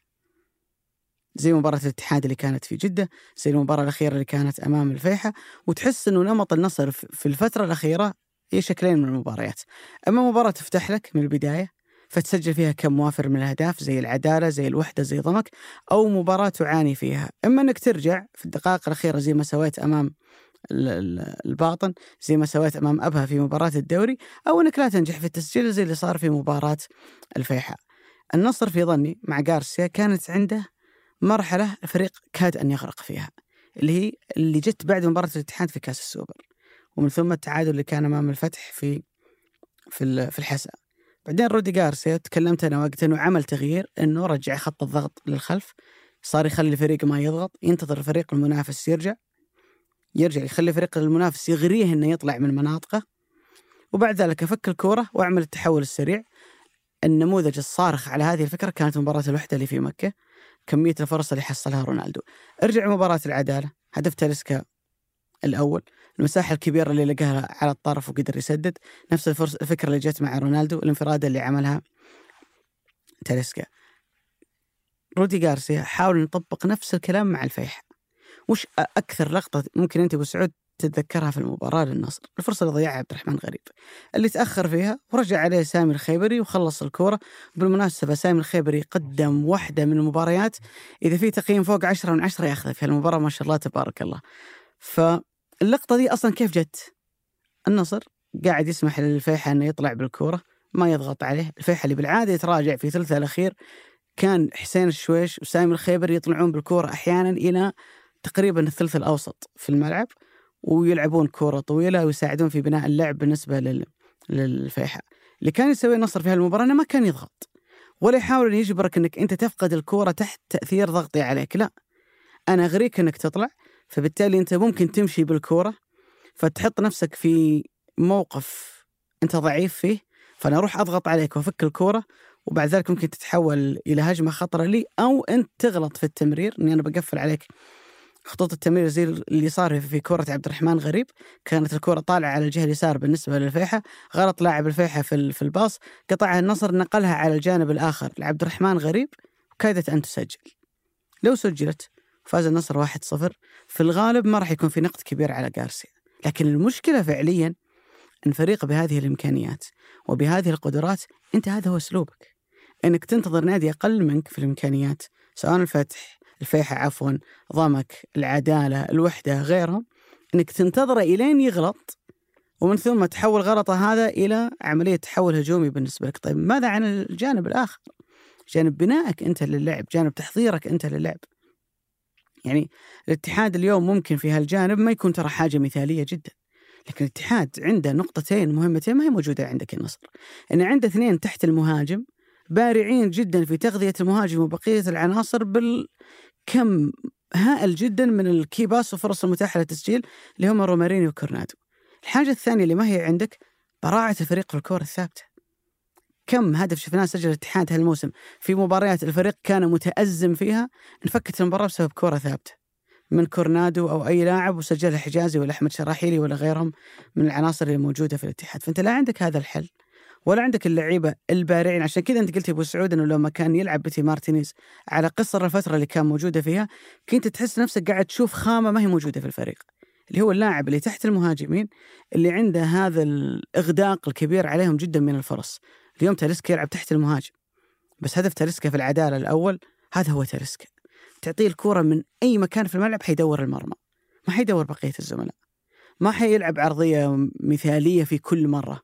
زي مباراة الاتحاد اللي كانت في جدة زي المباراة الأخيرة اللي كانت أمام الفيحة وتحس أنه نمط النصر في الفترة الأخيرة هي شكلين من المباريات أما مباراة تفتح لك من البداية فتسجل فيها كم وافر من الأهداف زي العدالة زي الوحدة زي ضمك أو مباراة تعاني فيها. إما أنك ترجع في الدقائق الأخيرة زي ما سويت أمام الباطن زي ما سويت أمام أبها في مباراة الدوري أو أنك لا تنجح في التسجيل زي اللي صار في مباراة الفيحاء. النصر في ظني مع غارسيا كانت عنده مرحلة الفريق كاد أن يغرق فيها اللي هي اللي جت بعد مباراة الاتحاد في كأس السوبر. ومن ثم التعادل اللي كان أمام الفتح في في في الحساء بعدين رودي جارسيا تكلمت أنا وقتها أنه عمل تغيير أنه رجع خط الضغط للخلف صار يخلي الفريق ما يضغط ينتظر الفريق المنافس يرجع يرجع يخلي الفريق المنافس يغريه إنه يطلع من مناطقه. وبعد ذلك أفك الكورة وأعمل التحول السريع. النموذج الصارخ على هذه الفكرة كانت مباراة الوحدة اللي في مكة كمية الفرص اللي حصلها رونالدو. ارجع مباراه العدالة هدف تاليسكا الأول. المساحة الكبيرة اللي لقاها على الطرف وقدر يسدد. نفس الفرصه الفكرة اللي جت مع رونالدو الانفراد اللي عملها تاليسكا. رودي غارسيا حاول نطبق نفس الكلام مع الفيح وش أكثر لقطة ممكن أنت أبو سعود تتذكرها في المباراة للنصر؟ الفرصة اللي ضيعها عبد الرحمن غريب. اللي تأخر فيها ورجع عليه سامي الخيبري وخلص الكورة. بالمناسبة سامي الخيبري قدم واحدة من المباريات. إذا في تقييم فوق عشرة من عشرة ياخذها في المباراة ما شاء الله تبارك الله. فاللقطة دي أصلا كيف جت؟ النصر قاعد يسمح للفيحة أنه يطلع بالكورة ما يضغط عليه. الفيحة اللي بالعادة يتراجع في ثلثه الأخير. كان حسين الشويش وسامي الخيبري يطلعون بالكورة أحيانا إلى تقريبا الثلث الأوسط في الملعب ويلعبون كرة طويلة ويساعدون في بناء اللعب بالنسبة لل... للفيحاء اللي كان يسوي النصر في هالمباراة أنه ما كان يضغط ولا يحاول أن يجبرك أنك أنت تفقد الكرة تحت تأثير ضغطي عليك. لا أنا أغريك أنك تطلع فبالتالي أنت ممكن تمشي بالكرة فتحط نفسك في موقف أنت ضعيف فيه فأنا أروح أضغط عليك وأفك الكرة وبعد ذلك ممكن تتحول إلى هجمة خطرة لي أو أنت تغلط في التمرير أني أنا بقفل عليك. خطوط التمرير زي اللي صار في كرة عبد الرحمن غريب كانت الكرة طالعة على الجهة اليسار بالنسبة للفيحة غلط لاعب الفيحة في في الباص قطعها النصر نقلها على الجانب الآخر لعبد الرحمن غريب وكادت أن تسجل. لو سجلت فاز النصر 1-0 في الغالب ما راح يكون في نقد كبير على جارسيا لكن المشكلة فعليا أن فريق بهذه الإمكانيات وبهذه القدرات أنت هذا هو أسلوبك أنك تنتظر نادي أقل منك في الإمكانيات سواء الفتح الفيحة عفوا ضمك العدالة الوحدة غيرهم إنك تنتظره إلين يغلط ومن ثم تحول غلطة هذا إلى عملية تحول هجومي بالنسبة لك، طيب ماذا عن الجانب الآخر؟ جانب بنائك أنت للعب، جانب تحضيرك أنت للعب. يعني الاتحاد اليوم ممكن في هالجانب ما يكون ترى حاجة مثالية جدا. لكن الاتحاد عنده نقطتين مهمتين ما هي موجودة عندك النصر. إن عنده اثنين تحت المهاجم بارعين جدا في تغذية المهاجم وبقية العناصر بال كم هائل جدا من ال key pass وفرص المتاحة للتسجيل اللي هم رومارينيو وكورنادو. الحاجة الثانية اللي ما هي عندك براعة الفريق في الكره الثابتة. كم هدف شفناه سجل الاتحاد هالموسم في مباريات الفريق كان متأزم فيها انفكت المباراة بسبب كرة ثابتة. من كورنادو أو أي لاعب وسجلها حجازي ولا أحمد شراحيلي ولا غيرهم من العناصر اللي موجودة في الاتحاد. فأنت لا عندك هذا الحل ولا عندك اللعيبة البارعين. عشان كذا أنت قلت أبو سعود إنه لما كان يلعب بيتي مارتينيز على قصر الفترة اللي كان موجودة فيها كنت تحس نفسك قاعد تشوف خامة ما هي موجودة في الفريق اللي هو اللاعب اللي تحت المهاجمين اللي عنده هذا الإغداق الكبير عليهم جدا من الفرص. اليوم تاليسكا يلعب تحت المهاجم. بس هدف تاليسكا في العدالة الأول هذا هو تاليسكا تعطيه الكوره من أي مكان في الملعب حيدور المرمى. ما حيدور بقية الزملاء. ما حيلعب عرضية مثالية في كل مرة.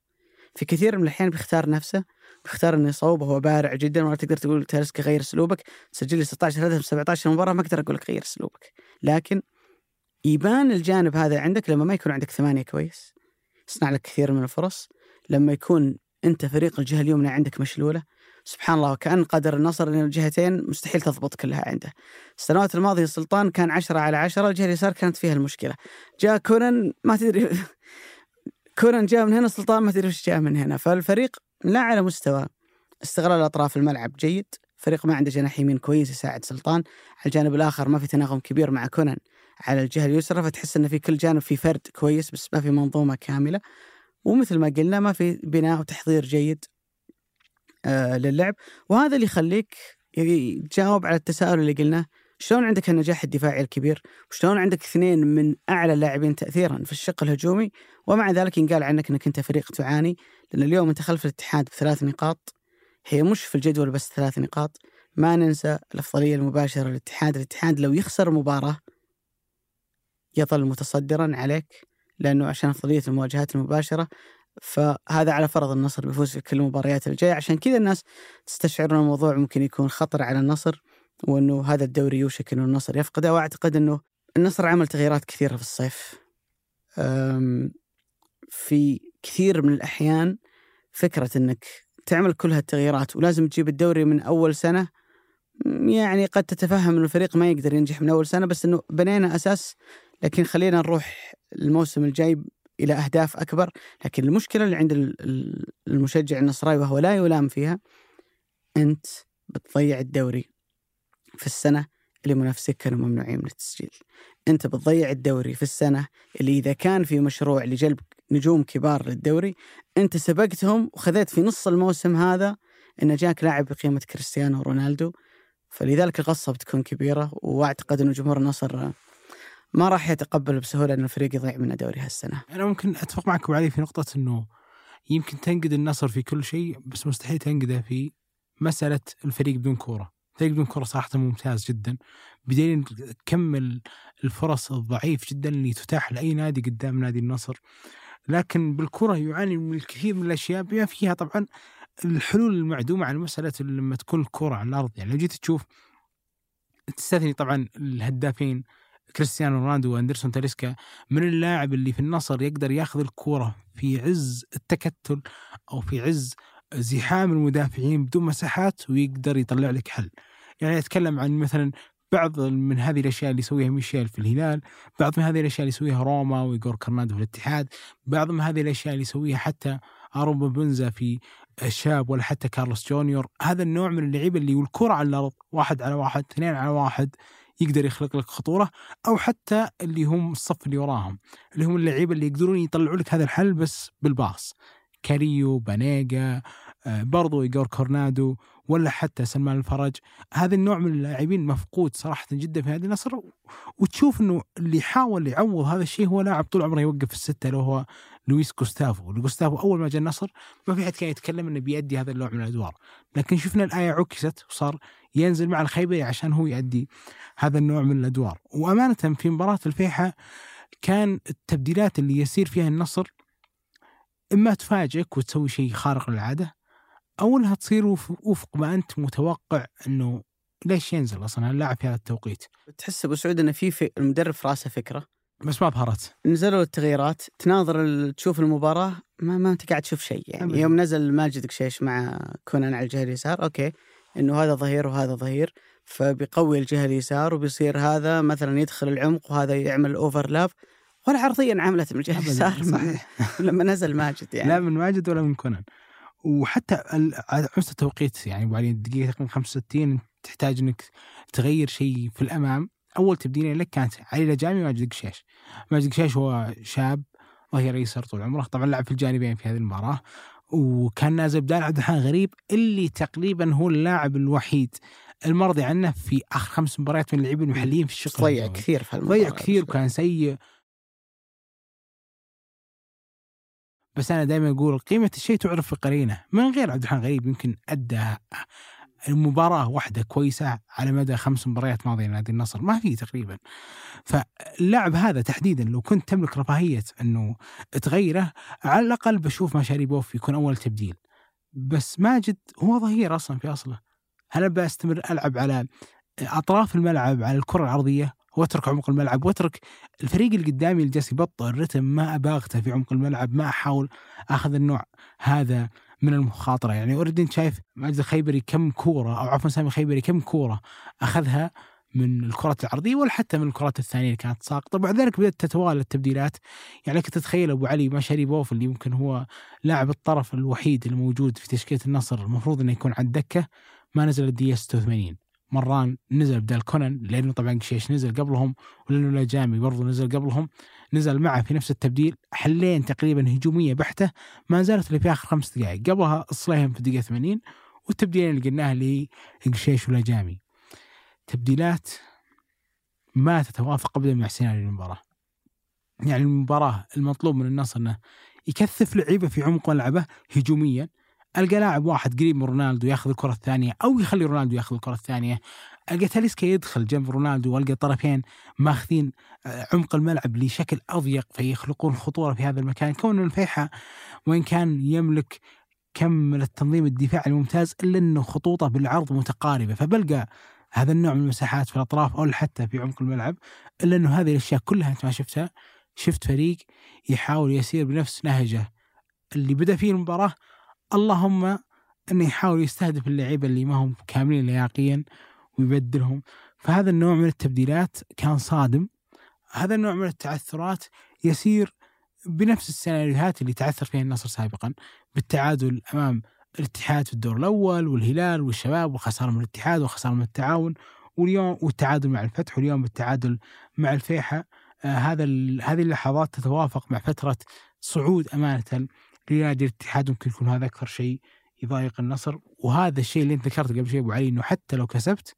في كثير من الأحيان بيختار نفسه بيختار إنه يصوب وهو بارع جدا ولا تقدر تقول تالسكا غير أسلوبك. تسجل لي 16 هدف 17 مباراة ما أقدر أقول لك غير أسلوبك. لكن يبان الجانب هذا عندك لما ما يكون عندك ثمانية كويس. يصنع لك كثير من الفرص. لما يكون أنت فريق الجهة اليمنى عندك مشلوله سبحان الله وكأن قدر النصر ان الجهتين مستحيل تضبط كلها عنده. السنوات الماضية السلطان كان عشرة على عشرة الجهة اليسار كانت فيها المشكلة. جاء كونان ما تدري (laughs) كونان جاء من هنا سلطان ما تدري وش جاء من هنا. فالفريق لا على مستوى استغلال أطراف الملعب جيد. فريق ما عنده جناح يمين كويس يساعد سلطان. على الجانب الآخر ما في تناغم كبير مع كونان على الجهة اليسرى فتحس إن في كل جانب في فرد كويس بس ما في منظومة كاملة. ومثل ما قلنا ما في بناء وتحضير جيد آه للعب. وهذا اللي يخليك تجاوب على التساؤل اللي قلناه شلون عندك النجاح الدفاعي الكبير؟ وشلون عندك اثنين من أعلى اللاعبين تاثيرا في الشق الهجومي؟ ومع ذلك ينقال عنك إنك أنت فريق تعاني لأن اليوم أنت خلف الاتحاد بثلاث نقاط. هي مش في الجدول بس ثلاث نقاط. ما ننسى الأفضلية المباشرة للاتحاد. الاتحاد لو يخسر مباراة يظل متصدرا عليك. لأنه عشان افضليه المواجهات المباشرة فهذا على فرض النصر بيفوز في كل المباريات الجاية. عشان كذا الناس تستشعر إن الموضوع ممكن يكون خطر على النصر وإنه هذا الدوري يوشك إنه النصر يفقده. وأعتقد إنه النصر عمل تغييرات كثيرة في الصيف. في كثير من الأحيان فكرة إنك تعمل كل هالتغييرات ولازم تجيب الدوري من أول سنة. يعني قد تتفهم إنه الفريق ما يقدر ينجح من أول سنة بس إنه بنينا أساس لكن خلينا نروح الموسم الجاي إلى أهداف أكبر. لكن المشكلة اللي عند المشجع النصراوي وهو لا يلام فيها أنت بتضيع الدوري في السنة اللي منافسيك كانوا ممنوعين من التسجيل. أنت بتضيع الدوري في السنة اللي إذا كان في مشروع لجلب نجوم كبار للدوري أنت سبقتهم وخذيت في نص الموسم هذا إن جاك لاعب بقيمة كريستيانو رونالدو. فلذلك الغصه بتكون كبيرة وأعتقد انه جمهور النصر ما راح يتقبل بسهولة إن الفريق يضيع منه دوري هالسنة. أنا ممكن أتفق معك أبو علي في نقطة إنه يمكن تنقد النصر في كل شيء بس مستحيل تنقده في مسألة الفريق بدون كورة. الفريق بدون كورة صراحة ممتاز جدا بدليل كم الفرص الضعيف جدا اللي تتاح لأي نادي قدام نادي النصر. لكن بالكره يعاني من الكثير من الأشياء بما فيها طبعا الحلول المعدومة على مسألة لما تكون الكره على الأرض يعني لو جيت تشوف تستثني طبعا الهدافين كريستيانو رونالدو وأندرسون تاليسكا من اللاعب اللي في النصر يقدر ياخذ الكوره في عز التكتل أو في عز زحام المدافعين بدون مساحات ويقدر يطلع لك حل. يعني أتكلم عن مثلا بعض من هذه الأشياء اللي يسويها ميشيل في الهلال، بعض من هذه الأشياء اللي يسويها روما ويجور كرنادو في الاتحاد، بعض من هذه الأشياء اللي يسويها حتى أرون بوبينزا في الشاب ولا حتى كارلوس جونيور، هذا النوع من اللعيبة اللي والكرة على الأرض واحد على واحد، اثنين على واحد يقدر يخلق لك خطورة أو حتى اللي هم الصف اللي وراهم اللي هم اللعيبة اللي يقدرون يطلعوا لك هذا الحل بس بال pass. كاريو بانيجا آه، برضو إيجور كورنادو ولا حتى سلمان الفرج. هذا النوع من اللاعبين مفقود صراحة جدا في هذه النصر وتشوف أنه اللي حاول يعوض هذا الشيء هو لاعب طول عمره يوقف في الستة اللي هو لويس جوستافو جوستافو أول ما جاء النصر ما في حد كان يتكلم أنه بيأدي هذا النوع من الأدوار. لكن شفنا الآية عكست وصار ينزل مع الخيبري عشان هو يؤدي هذا النوع من الأدوار. وأمانة في مباراة الفيحة كان التبديلات اللي يسير فيها النصر إما تفاجئك وتسوي شيء خارق للعادة أو إنها تصير وفق ما أنت متوقع إنه ليش ينزل أصلا؟ اللاعب في هذا التوقيت؟ تحس أبو سعود انه في, المدرب في راسه فكرة. بس ما بهرت. نزلوا التغييرات تناظر تشوف المباراة ما ما أنت قاعد تشوف شيء يعني. أبدا. يوم نزل ماجد قشيش مع كونان على الجهة اليسار okay. إنه هذا ظهير وهذا ظهير فبيقوي الجهة اليسار وبيصير هذا مثلا يدخل العمق وهذا يعمل overlap ولا عرضية عملت من الجهه اليسار صحيح. (laughs) لما نزل ماجد يعني. لا من ماجد ولا من كونان. وحتى مستوى التوقيت يعني ابو علي الدقيقه تقريبا 65 تحتاج إنك تغير شيء في الأمام. أول تبديله لك كانت علي لجامي وماجد قشاش ماجد قشاش هو شاب ظهير ايسر طول عمره. طبعا لعب في الجانبين في هذه المباراة. وكان نازل بدال عبد الرحمن غريب اللي تقريبا هو اللاعب الوحيد المرضي عنه في آخر خمس مباريات من اللاعبين المحليين في الشق ضيع كثير في ضيع كثير وكان سيء. بس أنا دائما أقول قيمة الشيء تعرف في قرينة. من غير عبد الرحمن غريب يمكن أدى المباراة واحدة كويسة على مدى خمس مباريات ماضية لنادي النصر. ما في تقريبا. فاللاعب هذا تحديدا لو كنت تملك رفاهية أنه تغيره على الأقل بشوف مشاريبوف يكون أول تبديل. بس ماجد هو ظهير أصلا في أصله. هل بستمر ألعب على أطراف الملعب على الكرة العرضية واترك عمق الملعب واترك الفريق اللي قدامي اللي جالس يبطئ الرتم. ما اباغته في عمق الملعب ما أحاول أخذ النوع هذا من المخاطرة. يعني أوريدي أنت شايف ماجد الخيبري كم كورة أو عفوا سامي الخيبري كم كورة أخذها من الكرات العرضية ولا حتى من الكرات الثانية اللي كانت ساقطة. بعد ذلك بدأت تتوالى التبديلات. يعني كنت تتخيل أبو علي مشاريبوف اللي يمكن هو لاعب الطرف الوحيد الموجود في تشكيلة النصر المفروض إنه يكون على الدكه ما نزل الدقيقه 86 مران نزل بدال كونان لأنه طبعا قشيش نزل قبلهم ولأنه جامي برضو نزل قبلهم نزل معه في نفس التبديل حلين تقريبا هجومية بحتة ما زالت اللي في آخر خمس دقائق قبلها الصليهم في الدقيقة 80 والتبديلين اللي قلناها اللي قشيش ولا جامي. تبديلات ما تتوافق ابدا مع سيناريو المباراة. يعني المباراة المطلوب من النصر إنه يكثف لعيبة في عمق ملعبه هجوميا ألقى لاعب واحد قريب من رونالدو ياخذ الكرة الثانية أو يخلي رونالدو ياخذ الكرة الثانية ألقى تاليسكا يدخل جنب رونالدو وألقى طرفين ماخذين آه، عمق الملعب لشكل أضيق فيخلقون خطورة في هذا المكان. كون الفيحة وإن كان يملك كم من التنظيم الدفاعي الممتاز إلا إنه خطوطه بالعرض متقاربة فبلقى هذا النوع من المساحات في الأطراف أو حتى في عمق الملعب إلا إنه هذه الأشياء كلها أنت ما شفتها. شفت فريق يحاول يسير بنفس نهجه اللي بدأ فيه المباراة اللهم انه يحاول يستهدف اللعيبة اللي ما هم كاملين لياقيا ويبدلهم. فهذا النوع من التبديلات كان صادم. هذا النوع من التعثرات يسير بنفس السيناريوهات اللي تعثر فيها النصر سابقا بالتعادل أمام الاتحاد في الدور الأول والهلال والشباب والخساره من الاتحاد والخساره من التعاون واليوم والتعادل مع الفتح واليوم بالتعادل مع الفيحة. آه هذا هذه اللحظات تتوافق مع فترة صعود أمانة لنادي الاتحاد ممكن يكون هذا أكثر شيء يضايق النصر. وهذا الشيء اللي أنت ذكرته قبل شوي أبو علي إنه حتى لو كسبت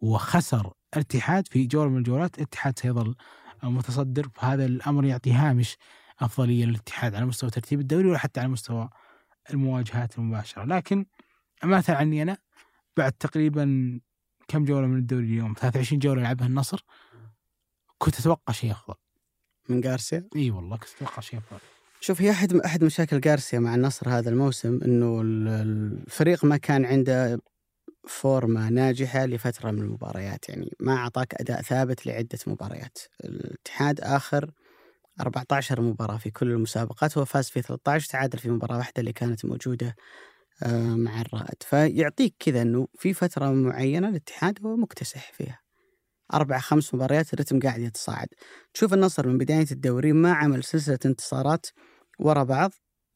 وخسر الاتحاد في جولة من الجولات الاتحاد سيظل متصدر. فهذا الأمر يعطي هامش أفضلية للاتحاد على مستوى ترتيب الدوري ولا حتى على مستوى المواجهات المباشرة. لكن مثلا عني أنا بعد تقريبا كم جولة من الدوري اليوم؟ 23 جولة لعبها النصر. كنت أتوقع شيء أفضل. من جارسيا؟ إي والله كنت أتوقع شيء أفضل. شوف هي أحد أحد مشاكل جارسيا مع النصر هذا الموسم إنه الفريق ما كان عنده فورمة ناجحة لفترة من المباريات. يعني ما أعطاك أداء ثابت لعدة مباريات. الاتحاد آخر 14 مباراة في كل المسابقات هو فاز في 13 تعادل في مباراة واحدة اللي كانت موجودة آه، مع الرائد. فيعطيك كذا أنه في فترة معينة الاتحاد هو مكتسح فيها. أربع خمس مباريات الرتم قاعد يتصاعد. تشوف النصر من بداية الدوري ما عمل سلسلة انتصارات ورا بعض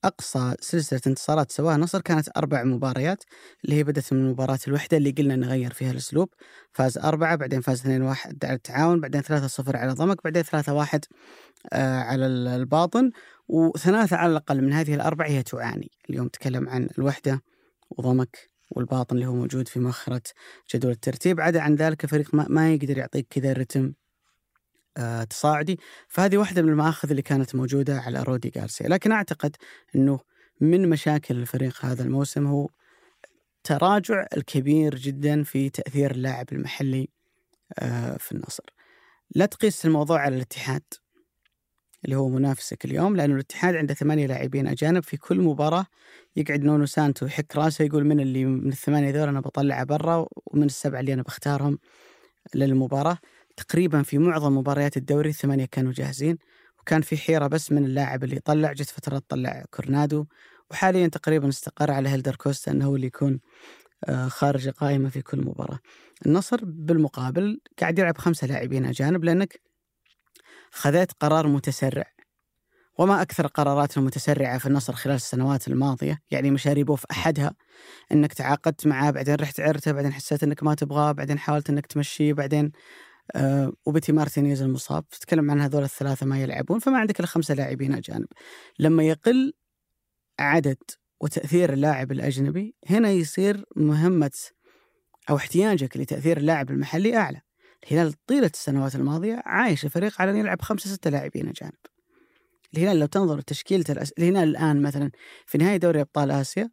أقصى سلسلة انتصارات سواها نصر كانت أربع مباريات اللي هي بدأت من مباراة الوحدة اللي قلنا نغير فيها الأسلوب. فاز أربعة بعدين فاز 2-1 على التعاون بعدين 3-0 على ضمك بعدين 3-1 آه على الباطن. وثلاثة على الأقل من هذه الأربع هي تعاني. اليوم تكلم عن الوحدة وضمك والباطن اللي هو موجود في مؤخرة جدول الترتيب. عدا عن ذلك الفريق ما, ما يقدر يعطيك كذا رتم آه تصاعدي. فهذه واحدة من المآخذ اللي كانت موجودة على رودي غارسيا. لكن أعتقد أنه من مشاكل الفريق هذا الموسم هو تراجع الكبير جدا في تأثير اللاعب المحلي آه في النصر. لا تقيس الموضوع على الاتحاد اللي هو منافسك اليوم لأنه الاتحاد عنده ثمانية لاعبين أجانب. في كل مباراة يقعد نونو سانتو يحك راسه يقول من اللي من الثمانية ذول أنا بطلعه برا ومن السبعة اللي أنا بختارهم للمباراة. تقريبا في معظم مباريات الدوري الثمانية كانوا جاهزين وكان في حيرة بس من اللاعب اللي طلع جت فترة طلع كورنادو وحاليا تقريبا استقر على هيلدر كوستا أنه هو اللي يكون آه، خارج القائمة في كل مباراة. النصر بالمقابل قاعد يلعب خمسة لاعبين أجانب لأنك خذيت قرار متسرع. وما أكثر القرارات المتسرعة في النصر خلال السنوات الماضية يعني مشاريبوف أحدها أنك تعاقدت معاه بعدين رحت عرته بعدين حسيت أنك ما تبغاه بعدين حاولت أنك تمشيه بعدين آه وبيتي مارتينيز المصاب تتكلم عن هذول الثلاثة ما يلعبون فما عندك إلا خمسة لاعبين أجانب. لما يقل عدد وتأثير اللاعب الأجنبي هنا يصير مهمة أو احتياجك لتأثير اللاعب المحلي أعلى. الهلال طيلة السنوات الماضية عايش الفريق على أن يلعب خمسة ستة لاعبين أجانب. الهلال لو تنظر لتشكيلة الأس... الهلال الآن مثلا في نهاية دوري أبطال آسيا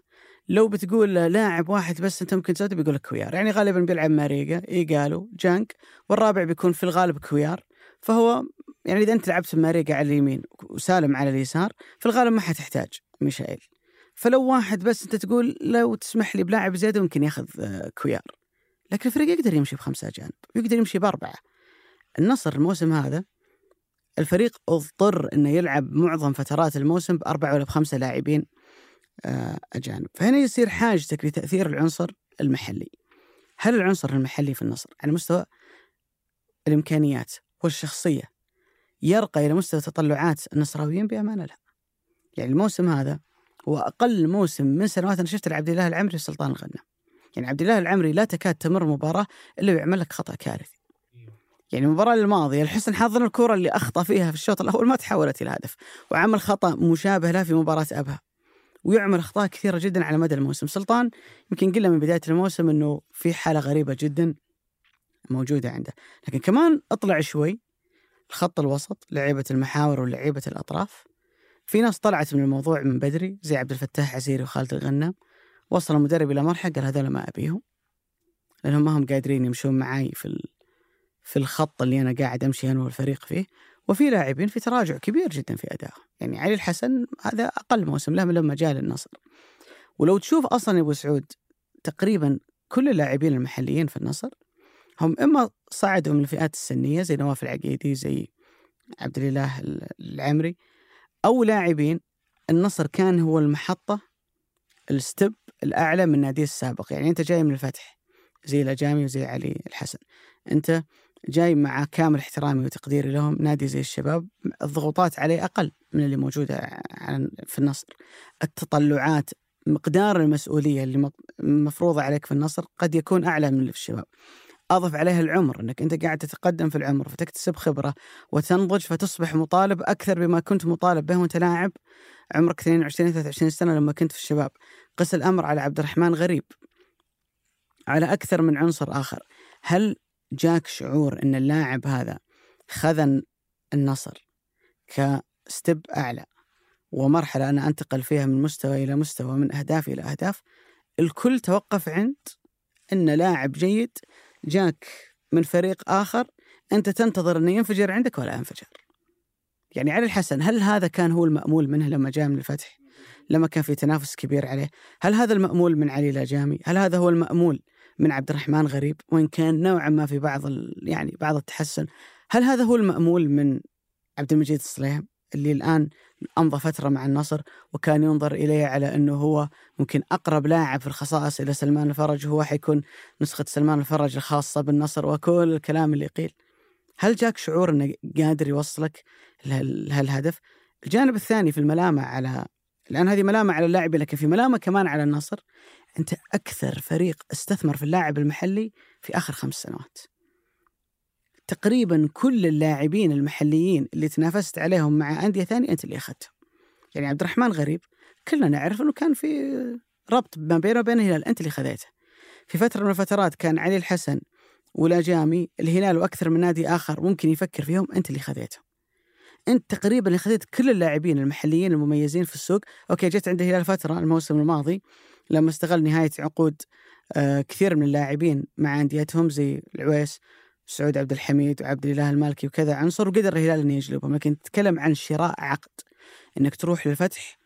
لو بتقول لاعب واحد بس انت ممكن تسوي بيقول لك كويار. يعني غالبا بيلعب ماريجا إيجالو جانك والرابع بيكون في الغالب كويار. فهو يعني إذا أنت لعبت ماريجا على اليمين وسالم على اليسار في الغالب ما حتحتاج ميشائيل فلو واحد بس أنت تقول لو تسمح لي بلاعب زيادة ممكن ياخذ كويار. لكن الفريق يقدر يمشي بخمسة اجانب ويقدر يمشي بأربعة. النصر الموسم هذا الفريق اضطر إنه يلعب معظم فترات الموسم بأربعة ولا بخمسة لاعبين أجانب فهنا يصير حاجتك لتأثير العنصر المحلي هل العنصر المحلي في النصر على مستوى الإمكانيات والشخصية يرقى إلى مستوى تطلعات النصراويين بامانه لا. يعني الموسم هذا هو أقل موسم من سنوات أنا شفت لعبد الله العمري سلطان الغنم. يعني عبد الله العمري لا تكاد تمر مباراة إلا ويعمل لك خطأ كارثي. يعني المباراة الماضية لحسن حظنا الكرة اللي أخطأ فيها في الشوط الأول ما تحولت إلى هدف وعمل خطأ مشابه له في مباراة أبها ويعمل أخطاء كثيرة جدا على مدى الموسم. سلطان يمكن قلنا من بداية الموسم أنه في حالة غريبة جدا موجودة عنده. لكن كمان أطلع شوي الخط الوسط لعيبة المحاور ولعيبة الأطراف. في ناس طلعت من الموضوع من بدري زي عبد الفتاح عزيري وخالد الغنام. وصل المدرب إلى مرحلة قال هذول ما أبيهم لأنهم ما هم قادرين يمشون معي في. في الخط اللي أنا قاعد أمشي أنا والفريق فيه. وفي لاعبين في تراجع كبير جدا في أدائهم يعني علي الحسن هذا أقل موسم له لما جاء للنصر. ولو تشوف أصلا أبو سعود تقريبا كل اللاعبين المحليين في النصر هم إما صعدوا من الفئات السنية زي نواف العقيدي زي عبد الإله العمري أو لاعبين النصر كان هو المحطة الستب الأعلى من ناديه السابق. يعني أنت جاي من الفتح زي الأجامي وزي علي الحسن. أنت جاي مع كامل احترامي وتقديري لهم نادي زي الشباب الضغوطات عليه أقل من اللي موجودة في النصر. التطلعات مقدار المسؤولية اللي مفروضة عليك في النصر قد يكون أعلى من اللي في الشباب. أضف عليها العمر أنك أنت قاعد تتقدم في العمر فتكتسب خبرة وتنضج فتصبح مطالب أكثر بما كنت مطالب به وأنت لاعب. عمرك 22 23 سنة لما كنت في الشباب. قس الأمر على عبد الرحمن غريب. على أكثر من عنصر آخر. هل جاك شعور أن اللاعب هذا خذن النصر كستب أعلى. ومرحلة أنا أنتقل فيها من مستوى إلى مستوى من أهداف إلى أهداف. الكل توقف عند أن لاعب جيد جاك من فريق آخر أنت تنتظر أنه ينفجر عندك ولا ينفجر. يعني علي الحسن هل هذا كان هو المأمول منه لما جاء من الفتح؟ لما كان في تنافس كبير عليه؟ هل هذا المأمول من علي لاجامي هل هذا هو المأمول من عبد الرحمن غريب وإن كان نوعا ما في بعض يعني بعض التحسن. هل هذا هو المأمول من عبد المجيد الصليم اللي الآن أمضى فترة مع النصر وكان ينظر إليه على أنه هو ممكن أقرب لاعب في الخصائص إلى سلمان الفرج وهو حيكون نسخة سلمان الفرج الخاصة بالنصر وكل الكلام اللي قيل هل جاك شعور أنه قادر يوصلك لهالهدف؟ الجانب الثاني في الملامة على لأن هذه ملامة على اللاعبين لكن في ملامة كمان على النصر. أنت أكثر فريق استثمر في اللاعب المحلي في آخر خمس سنوات. تقريبا كل اللاعبين المحليين اللي تنافست عليهم مع أندية ثانية أنت اللي أخذتهم. يعني عبد الرحمن غريب كلنا نعرف أنه كان في ربط ما بينه وبين الهلال أنت اللي خذيته. في فترة من الفترات كان علي الحسن ولا جامي الهلال وأكثر من نادي آخر ممكن يفكر فيهم أنت اللي خذيتهم. أنت تقريبا اللي خذيت كل اللاعبين المحليين المميزين في السوق، okay جيت عند الهلال فترة الموسم الماضي. لما استغل نهاية عقود آه كثير من اللاعبين مع أنديتهم زي العويس سعود عبد الحميد وعبد الإله المالكي وكذا عنصر وقدر الهلال إنه يجلبهم، لكن تتكلم عن شراء عقد إنك تروح للفتح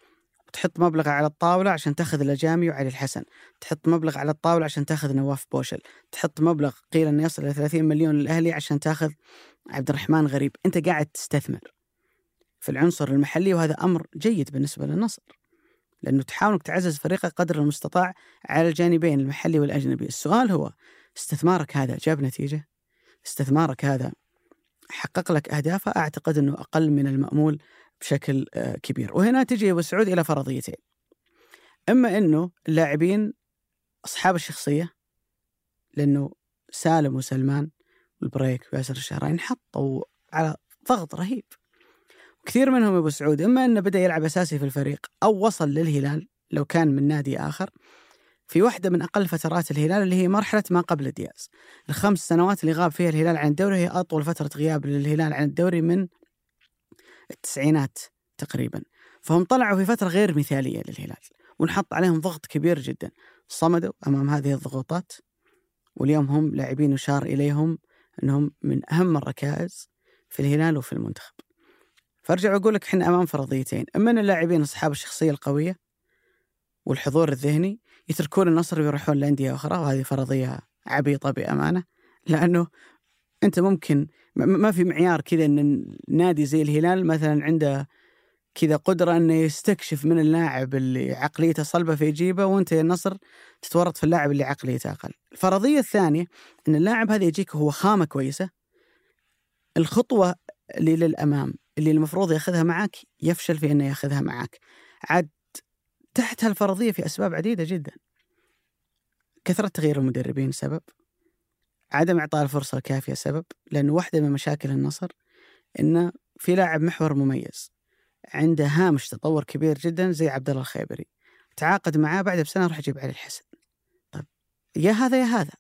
تحط مبلغ على الطاولة عشان تأخذ الأجامي وعلي الحسن تحط مبلغ على الطاولة عشان تأخذ نواف بوشل تحط مبلغ قيل أنه يصل إلى 30 مليون للأهلي عشان تأخذ عبد الرحمن غريب. أنت قاعد تستثمر في العنصر المحلي وهذا أمر جيد بالنسبة للنصر. لأنه تحاول أنك تعزز فريقك قدر المستطاع على الجانبين المحلي والأجنبي. السؤال هو استثمارك هذا جاب نتيجة؟ استثمارك هذا حقق لك أهدافه أعتقد أنه أقل من المأمول بشكل آه، كبير. وهنا تجي أبو سعود إلى فرضيتين. إما إنه اللاعبين أصحاب الشخصية لأنه سالم وسلمان والبريك وياسر الشهرين حطوا على ضغط رهيب. كثير منهم ابو سعود إما إنه بدأ يلعب أساسي في الفريق أو وصل للهلال لو كان من نادي آخر. في واحدة من أقل فترات الهلال اللي هي مرحلة ما قبل دياز. الخمس سنوات اللي غاب فيها الهلال عن الدوري هي أطول فترة غياب للهلال عن الدوري من التسعينات تقريبا. فهم طلعوا في فترة غير مثالية للهلال ونحط عليهم ضغط كبير جدا. صمدوا أمام هذه الضغوطات واليوم هم لاعبين يشار إليهم أنهم من أهم الركائز في الهلال وفي المنتخب. فارجع أقول لك إحنا أمام فرضيتين. إما أن اللاعبين أصحاب الشخصية القوية والحضور الذهني يتركون النصر ويروحون لأندية أخرى وهذه فرضية عبيطة بأمانة لأنه أنت ممكن ما في معيار كذا أن نادي زي الهلال مثلا عنده كذا قدرة إنه يستكشف من اللاعب اللي عقليته صلبة فيجيبه وأنت يا النصر تتورط في اللاعب اللي عقليته أقل. الفرضية الثانية إن اللاعب هذا يجيك وهو خامة كويسة. الخطوة اللي للأمام. اللي المفروض ياخذها معك يفشل في إنه ياخذها معك. عاد تحت هالفرضية في أسباب عديدة جدا. كثرة تغيير المدربين سبب. عدم إعطاء الفرصة الكافية سبب. لأنه واحدة من مشاكل النصر إنه في لاعب محور مميز. عنده هامش تطور كبير جدا زي عبد الله الخيبري. تعاقد معاه بعد بسنة راح يجيب علي الحسن. طيب يا هذا يا هذا.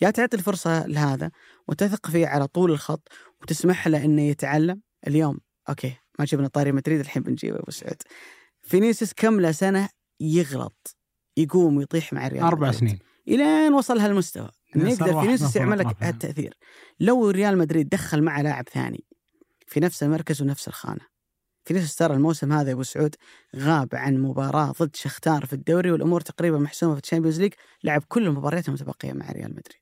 يا تعطي الفرصة لهذا وتثق فيه على طول الخط وتسمح له إنه يتعلم. اليوم. okay ما جبنا طاري مدريد الحين بنجيبه أبو سعود. فينيسيوس كم له سنة يغلط يقوم ويطيح مع ريال أربع مدريد. سنين. إلين وصل هالمستوى. انه صار يقدر فينيسيوس يعمل لك. هالتأثير. لو ريال مدريد دخل معه لاعب ثاني في نفس المركز ونفس الخانة. فينيسيوس ترى الموسم هذا يا أبو سعود غاب عن مباراة ضد شختار في الدوري والأمور تقريبا محسومة في ال Champions League. لعب كل المباريات المتبقيه مع ريال مدريد.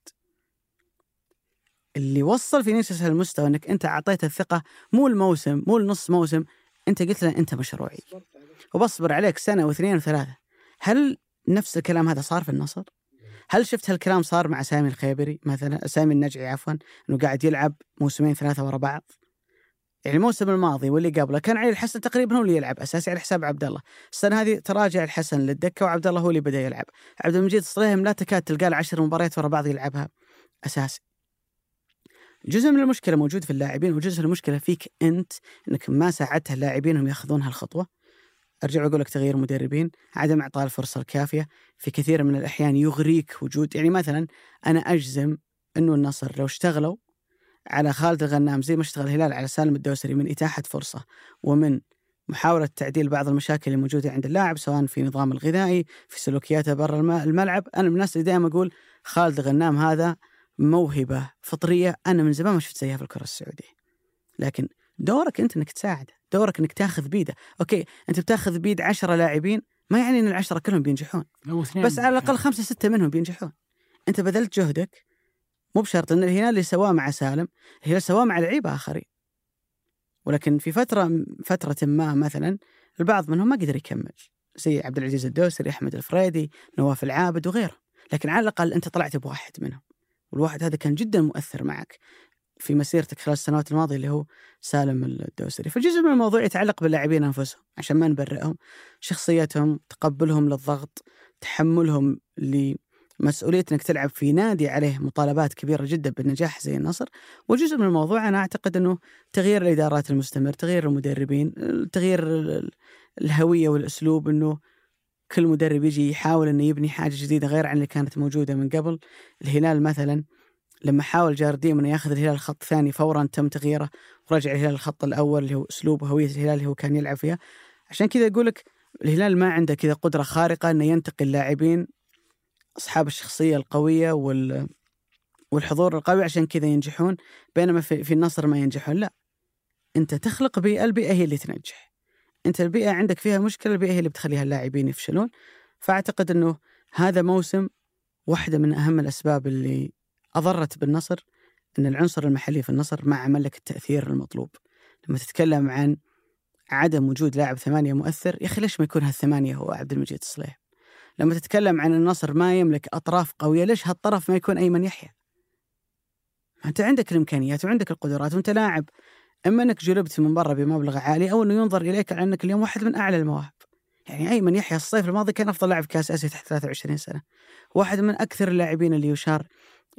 اللي وصل فينيسيوس هالمستوى إنك أنت أعطيته الثقة مو الموسم مو النص موسم أنت قلت له أنت مشروعي. وبصبر عليك سنة واثنين وثلاثة. هل نفس الكلام هذا صار في النصر؟ هل شفت هالكلام صار مع سامي الخيبري مثلا؟ سامي النجعي عفوا إنه قاعد يلعب موسمين ثلاثة ورا بعض. يعني الموسم الماضي واللي قبله كان علي الحسن تقريبا هو اللي يلعب أساسي على حساب عبد الله. السنة هذه تراجع الحسن للدكة وعبد الله هو اللي بدأ يلعب. عبد المجيد الصليهم لا تكاد تلقى له عشر مباريات ورا بعض يلعبها. أساسي. جزء من المشكلة موجود في اللاعبين وجزء من المشكلة فيك أنت إنك ما ساعدت اللاعبين انهم ياخذون هالخطوه أرجع وأقول لك تغيير مدربين عدم إعطاء الفرصة الكافية. في كثير من الأحيان يغريك وجود يعني مثلا أنا أجزم إنه النصر لو اشتغلوا على خالد الغنام زي ما اشتغل الهلال على سالم الدوسري من إتاحة فرصة ومن محاولة تعديل بعض المشاكل اللي موجودة عند اللاعب سواء في نظام الغذائي في سلوكياته برا الم- الملعب أنا من الناس اللي دائما أقول خالد الغنام هذا موهبة فطرية. أنا من زمان ما شفت زيها في الكرة السعودية. لكن دورك أنت أنك تساعده دورك أنك تاخذ بيدة. أوكي أنت بتاخذ بيد عشرة لاعبين ما يعني أن العشرة كلهم بينجحون. بس على الأقل خمسة ستة منهم بينجحون. أنت بذلت جهدك مو بشرط إن الهلال اللي سواه مع سالم الهلال سواه مع لعيبه آخرين. ولكن في فترة فترة ما مثلا البعض منهم ما قدر يكمل. زي عبد العزيز الدوسري، أحمد الفريدي، نواف العابد وغيرهم، لكن على الأقل أنت طلعت بواحد منهم. والواحد هذا كان جدا مؤثر معك في مسيرتك خلال السنوات الماضية اللي هو سالم الدوسري، فجزء من الموضوع يتعلق باللاعبين أنفسهم عشان ما نبرئهم، شخصيتهم، تقبلهم للضغط، تحملهم لمسؤولية إنك تلعب في نادي عليه مطالبات كبيرة جدا بالنجاح زي النصر. وجزء من الموضوع أنا أعتقد إنه تغيير الإدارات المستمر، تغيير المدربين، تغيير ال- ال- الهوية والأسلوب إنه كل مدرب يجي يحاول إنه يبني حاجة جديدة غير عن اللي كانت موجودة من قبل، الهلال مثلا لما حاول جارديم إنه ياخذ الهلال خط ثاني فورا تم تغييره ورجع الهلال الخط الأول اللي هو أسلوب وهوية الهلال اللي هو كان يلعب فيها. عشان كذا أقول لك الهلال ما عنده كذا قدرة خارقة إنه ينتقل لاعبين أصحاب الشخصية القوية وال والحضور القوي عشان كذا ينجحون بينما في, في النصر ما ينجحون. لا أنت تخلق بيئة البيئة هي اللي تنجح. أنت البيئة عندك فيها مشكلة البيئة هي اللي بتخليها اللاعبين يفشلون. فأعتقد إنه هذا موسم واحدة من أهم الأسباب اللي أضرت بالنصر إن العنصر المحلي في النصر ما عمل لك التأثير المطلوب. لما تتكلم عن عدم وجود لاعب ثمانية مؤثر يا أخي ليش ما يكون هالثمانية هو عبد المجيد الصليح لما تتكلم عن النصر ما يملك أطراف قوية ليش هالطرف ما يكون أيمن يحيى؟ ما أنت عندك الإمكانيات وعندك القدرات وأنت لاعب. إما أنك جلبت من برا بمبلغ عالي أو أنه ينظر إليك على أنك اليوم واحد من أعلى المواهب يعني أيمن يحيى الصيف الماضي كان أفضل لاعب كأس آسيا تحت 23 سنة واحد من أكثر اللاعبين اللي يشار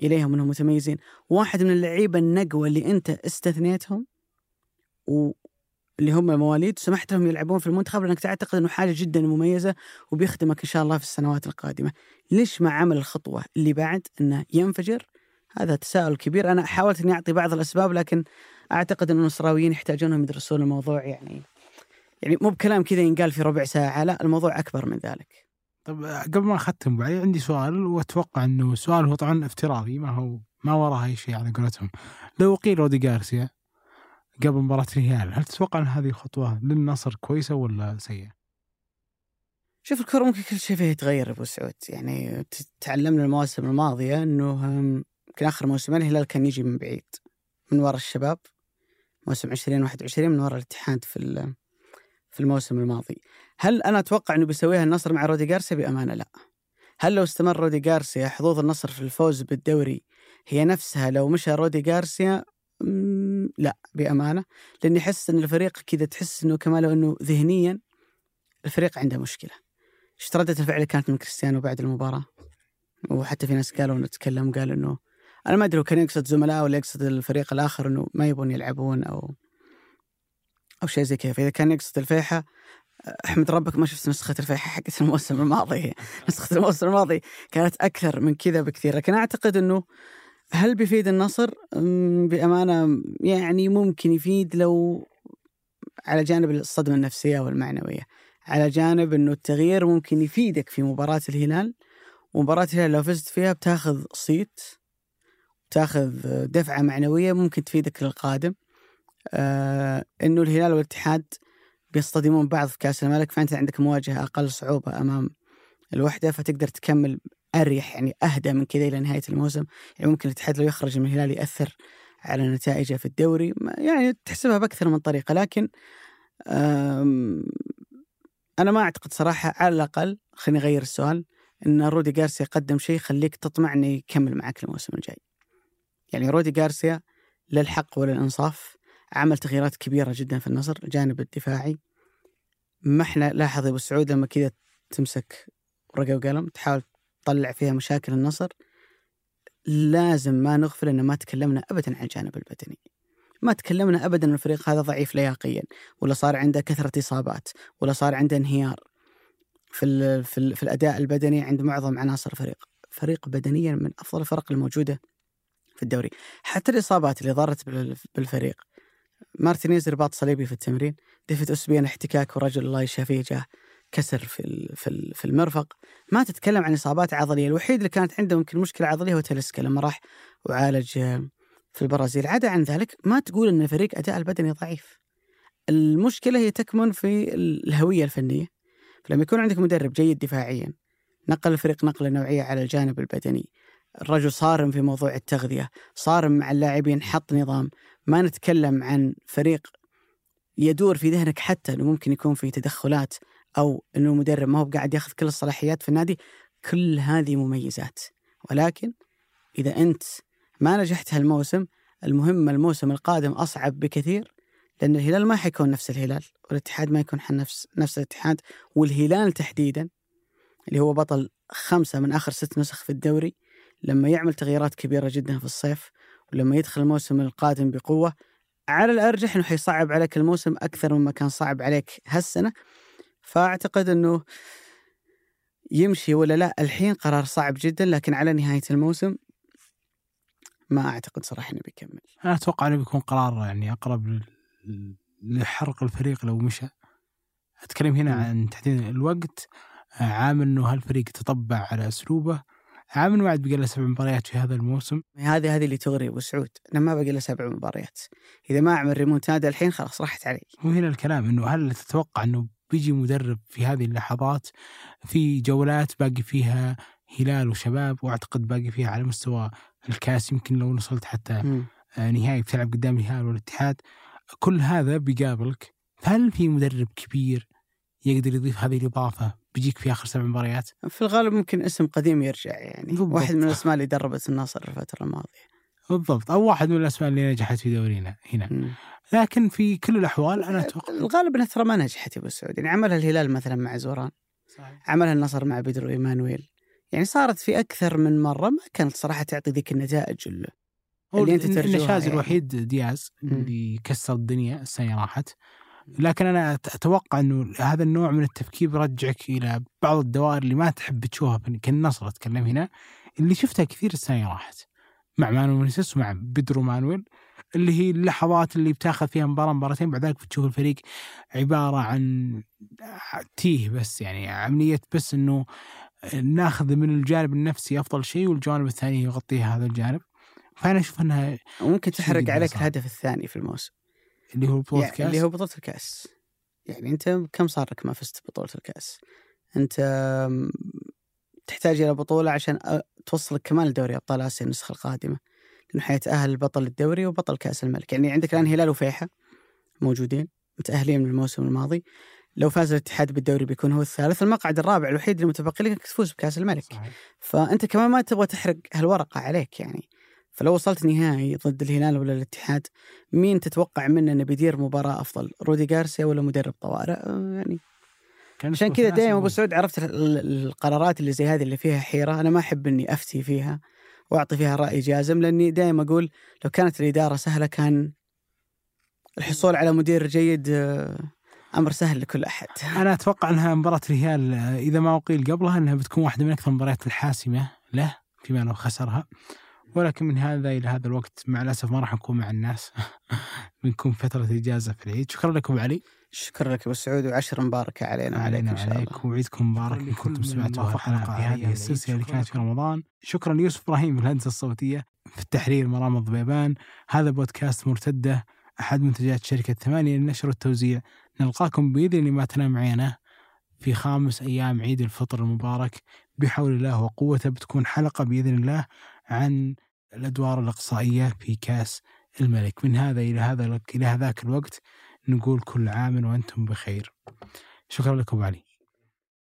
إليهم أنهم متميزين واحد من اللعيبة النقوة اللي أنت استثنيتهم و اللي هم مواليد سمحت لهم يلعبون في المنتخب لأنك تعتقد أنه حاجة جدا مميزة وبيخدمك إن شاء الله في السنوات القادمة. ليش ما عمل الخطوة اللي بعد أنه ينفجر؟ هذا تساؤل كبير أنا حاولت إني أعطي بعض الأسباب لكن أعتقد إن النصراويين يحتاجون انهم يدرسون الموضوع يعني يعني مو بكلام كذا ينقال في ربع ساعة لا الموضوع أكبر من ذلك. طب قبل ما اختم بعد عندي سؤال وأتوقع إنه سؤال هو طبعا افتراضي ما هو ما وراه أي شيء على قولتهم لو قيل رودي جارسيا قبل مباراة الهلال هل تتوقع إن هذه الخطوة للنصر كويسة ولا سيئة؟ شوف الكرة ممكن كل شيء فيها يتغير أبو سعود يعني تعلمنا المواسم الماضية إنه يمكن آخر موسمين الهلال كان يجي من بعيد من وراء الشباب موسم 2021 من وراء الاتحاد في في الموسم الماضي. هل أنا أتوقع إنه بيسويها النصر مع رودي جارسيا بأمانة لا. هل لو استمر رودي جارسيا حظوظ النصر في الفوز بالدوري هي نفسها لو مشى رودي جارسيا لا بأمانة. لأني أحس إن الفريق كذا تحس إنه كمان لو إنه ذهنيا الفريق عنده مشكلة. إيش ردة الفعل كانت من كريستيانو بعد المباراة؟ وحتى في ناس قالوا نتكلم قال إنه أنا ما أدري هو كان يقصد زملاء ولا يقصد الفريق الآخر إنه ما يبون يلعبون أو أو شيء زي كذا. فإذا كان يقصد الفيحة احمد ربك ما شفت نسخة الفيحة حقت (laughs) الموسم الماضي. نسخة الموسم الماضي كانت أكثر من كذا بكثير. لكن أعتقد إنه هل بيفيد النصر؟ بأمانة يعني ممكن يفيد لو على جانب الصدمة النفسية والمعنوية، على جانب إنه التغيير ممكن يفيدك في مباراة الهلال. ومباراه الهلال لو فزت فيها بتاخذ صيت. تاخذ دفعة معنوية ممكن تفيدك للقادم. آه إنه الهلال والاتحاد بيصطدمون بعض في كأس الملك فأنت عندك مواجهة أقل صعوبة أمام الوحدة فتقدر تكمل أريح يعني أهدى من كذا إلى نهاية الموسم يعني ممكن الاتحاد لو يخرج من الهلال يأثر على نتائجه في الدوري يعني تحسبها بأكثر من طريقة لكن أنا ما أعتقد صراحة على الأقل خليني أغير السؤال إن رودي جارسيا قدم شيء يخليك تطمع إنه يكمل معك الموسم الجاي. يعني رودي الحق ولا الانصاف عمل تغييرات كبيرة جدا في النصر الجانب الدفاعي ما إحنا لاحظ أبو سعود لما كذا تمسك ورقة وقلم تحاول تطلع فيها مشاكل النصر لازم ما نغفل ان ما تكلمنا ابدا عن الجانب البدني. ما تكلمنا ابدا إن الفريق هذا ضعيف لياقيا ولا صار عنده كثرة إصابات ولا صار عنده انهيار في ال في, ال في الأداء البدني عند معظم عناصر الفريق. فريق بدنيا من أفضل الفرق الموجودة في الدوري. حتى الإصابات اللي بال- بالفريق. مارتينيز رباط صليبي في التمرين، ديفيد أوسبيان احتكاك ورجل الله يشافيه جاه. كسر في في ال- في المرفق. ما تتكلم عن إصابات عضلية. الوحيد اللي كانت عنده يمكن مشكلة عضلية هو تلسكا لما راح وعالج آه، في البرازيل. عدا عن ذلك ما تقول إن الفريق أداء البدني ضعيف. المشكلة هي تكمن في ال- الهوية الفنية. فلما يكون عندك مدرب جيد دفاعيا نقل الفريق نقلة نوعية على الجانب البدني الرجل صارم في موضوع التغذية صارم مع اللاعبين حط نظام. ما نتكلم عن فريق يدور في ذهنك حتى إنه ممكن يكون في تدخلات أو إنه المدرب ما هو قاعد ياخذ كل الصلاحيات في النادي. كل هذه مميزات. ولكن إذا أنت ما نجحت هالموسم المهم الموسم القادم أصعب بكثير لأن الهلال ما حيكون نفس الهلال والاتحاد ما يكون نفس نفس الاتحاد. والهلال تحديدا اللي هو بطل خمسة من آخر ست نسخ في الدوري لما يعمل تغييرات كبيرة جدا في الصيف ولما يدخل الموسم القادم بقوة على الأرجح إنه حيصعب عليك الموسم أكثر مما كان صعب عليك هالسنة. فأعتقد إنه يمشي ولا لا الحين قرار صعب جدا لكن على نهاية الموسم ما أعتقد صراحة إنه بيكمل. أنا أتوقع إنه بيكون قرار يعني أقرب لل- لحرق الفريق لو مشى. أتكلم هنا. عن تحديد الوقت آه، عامل إنه هالفريق تطبع على أسلوبه عامل ما عاد بقى له سبع مباريات في هذا الموسم. هذه هذه اللي تغري أبو سعود أنا ما باقي له سبع مباريات. إذا ما أعمل ريمونتادا الحين خلاص راحت علي. وهنا الكلام إنه هل تتوقع إنه بيجي مدرب في هذه اللحظات في جولات باقي فيها هلال وشباب وأعتقد باقي فيها على مستوى الكاس يمكن لو وصلت حتى. آه، نهائي بتلعب قدام الهلال والاتحاد. كل هذا بيقابلك. فهل في مدرب كبير يقدر يضيف هذه الإضافة بيجيك في آخر سبع مباريات؟ في الغالب ممكن اسم قديم يرجع يعني بالضبط. واحد من الأسماء اللي دربت النصر الفترة الماضية بالضبط أو واحد من الأسماء اللي نجحت في دورينا هنا مم. لكن في كل الأحوال أنا أتوقع الغالب انها ترى ما نجحت يا أبو سعود يعني عملها الهلال مثلا مع زوران عملها النصر مع بدر ايمانويل يعني صارت في أكثر من مرة ما كانت صراحة تعطي ذيك النتائج اللي اللي أنت ترجوها النشاز يعني. الوحيد دياز. اللي كسر الدنيا السنة راحت لكن أنا أتوقع إنه هذا النوع من التفكير بيرجعك إلى بعض الدوائر اللي ما تحب تشوفها كالنصر أتكلم هنا اللي شفتها كثير السنة راحت. مع مانويل مونيسيس ومع بيدرو مانويل اللي هي اللحظات اللي بتاخذ فيها مباراة مباراتين بعد ذلك بتشوف الفريق عبارة عن تيه بس يعني عملية بس إنه ناخذ من الجانب النفسي أفضل شيء والجانب الثاني يغطي هذا الجانب. فأنا أشوف إنها وممكن تحرق عليك. الهدف الثاني في الموسم. اللي هو بطولة يعني كاس اللي هو بطولة الكأس. يعني أنت كم صار لك ما فزت ببطوله الكأس؟ أنت م، تحتاج إلى بطولة عشان توصلك كمان لدوري أبطال آسيا النسخة القادمة. لأنه حيتاهل بطل الدوري وبطل كأس الملك. يعني عندك الآن هلال وفيحة موجودين متأهلين من الموسم الماضي. لو فاز الاتحاد بالدوري بيكون هو الثالث المقعد الرابع الوحيد المتبقي لك تفوز بكأس الملك. صحيح. فأنت كمان ما تبغى تحرق هالورقة عليك يعني. فلو وصلت نهائي ضد الهلال ولا الاتحاد مين تتوقع منه إنه بيدير مباراة أفضل رودي جارسيا ولا مدرب طوارئ؟ آه، يعني كان عشان كذا دائما أبو. سعود عرفت ال- ال- القرارات اللي زي هذه اللي فيها حيرة. أنا ما أحب إني أفتي فيها وأعطي فيها رأي جازم لأني دائما أقول لو كانت الإدارة سهلة كان الحصول على مدير جيد آه، أمر سهل لكل أحد. (laughs) أنا أتوقع إنها مباراة ريال آه، إذا ما أقيل قبلها إنها بتكون واحدة من أكثر المباريات الحاسمة له فيما لو خسرها. ولكن من هذا إلى هذا الوقت مع الأسف ما راح نكون مع الناس. (laughs) بنكون فترة إجازة في العيد. شكرا لكم أبو علي. شكرا لك أبو سعود وعشر مباركه علينا علينا وعليك إن شاء الله. وعليك وعيدكم مبارك إن لكل كنتم سمعتوا الحلقة في هذه السلسلة اللي. كانت في رمضان. شكرا ليوسف إبراهيم في الهندسة الصوتية. في التحرير مرام الضبيبان. هذا بودكاست مرتدة أحد منتجات شركة ثمانية للنشر والتوزيع. نلقاكم بإذن الله ما تنام عينه. في خامس أيام عيد الفطر المبارك. بحول الله وقوته بتكون حلقة بإذن الله. عن الأدوار الأقصائية في كأس الملك. من هذا إلى هذا إلى هذاك الوقت نقول كل عام وأنتم بخير. شكرا لكم علي.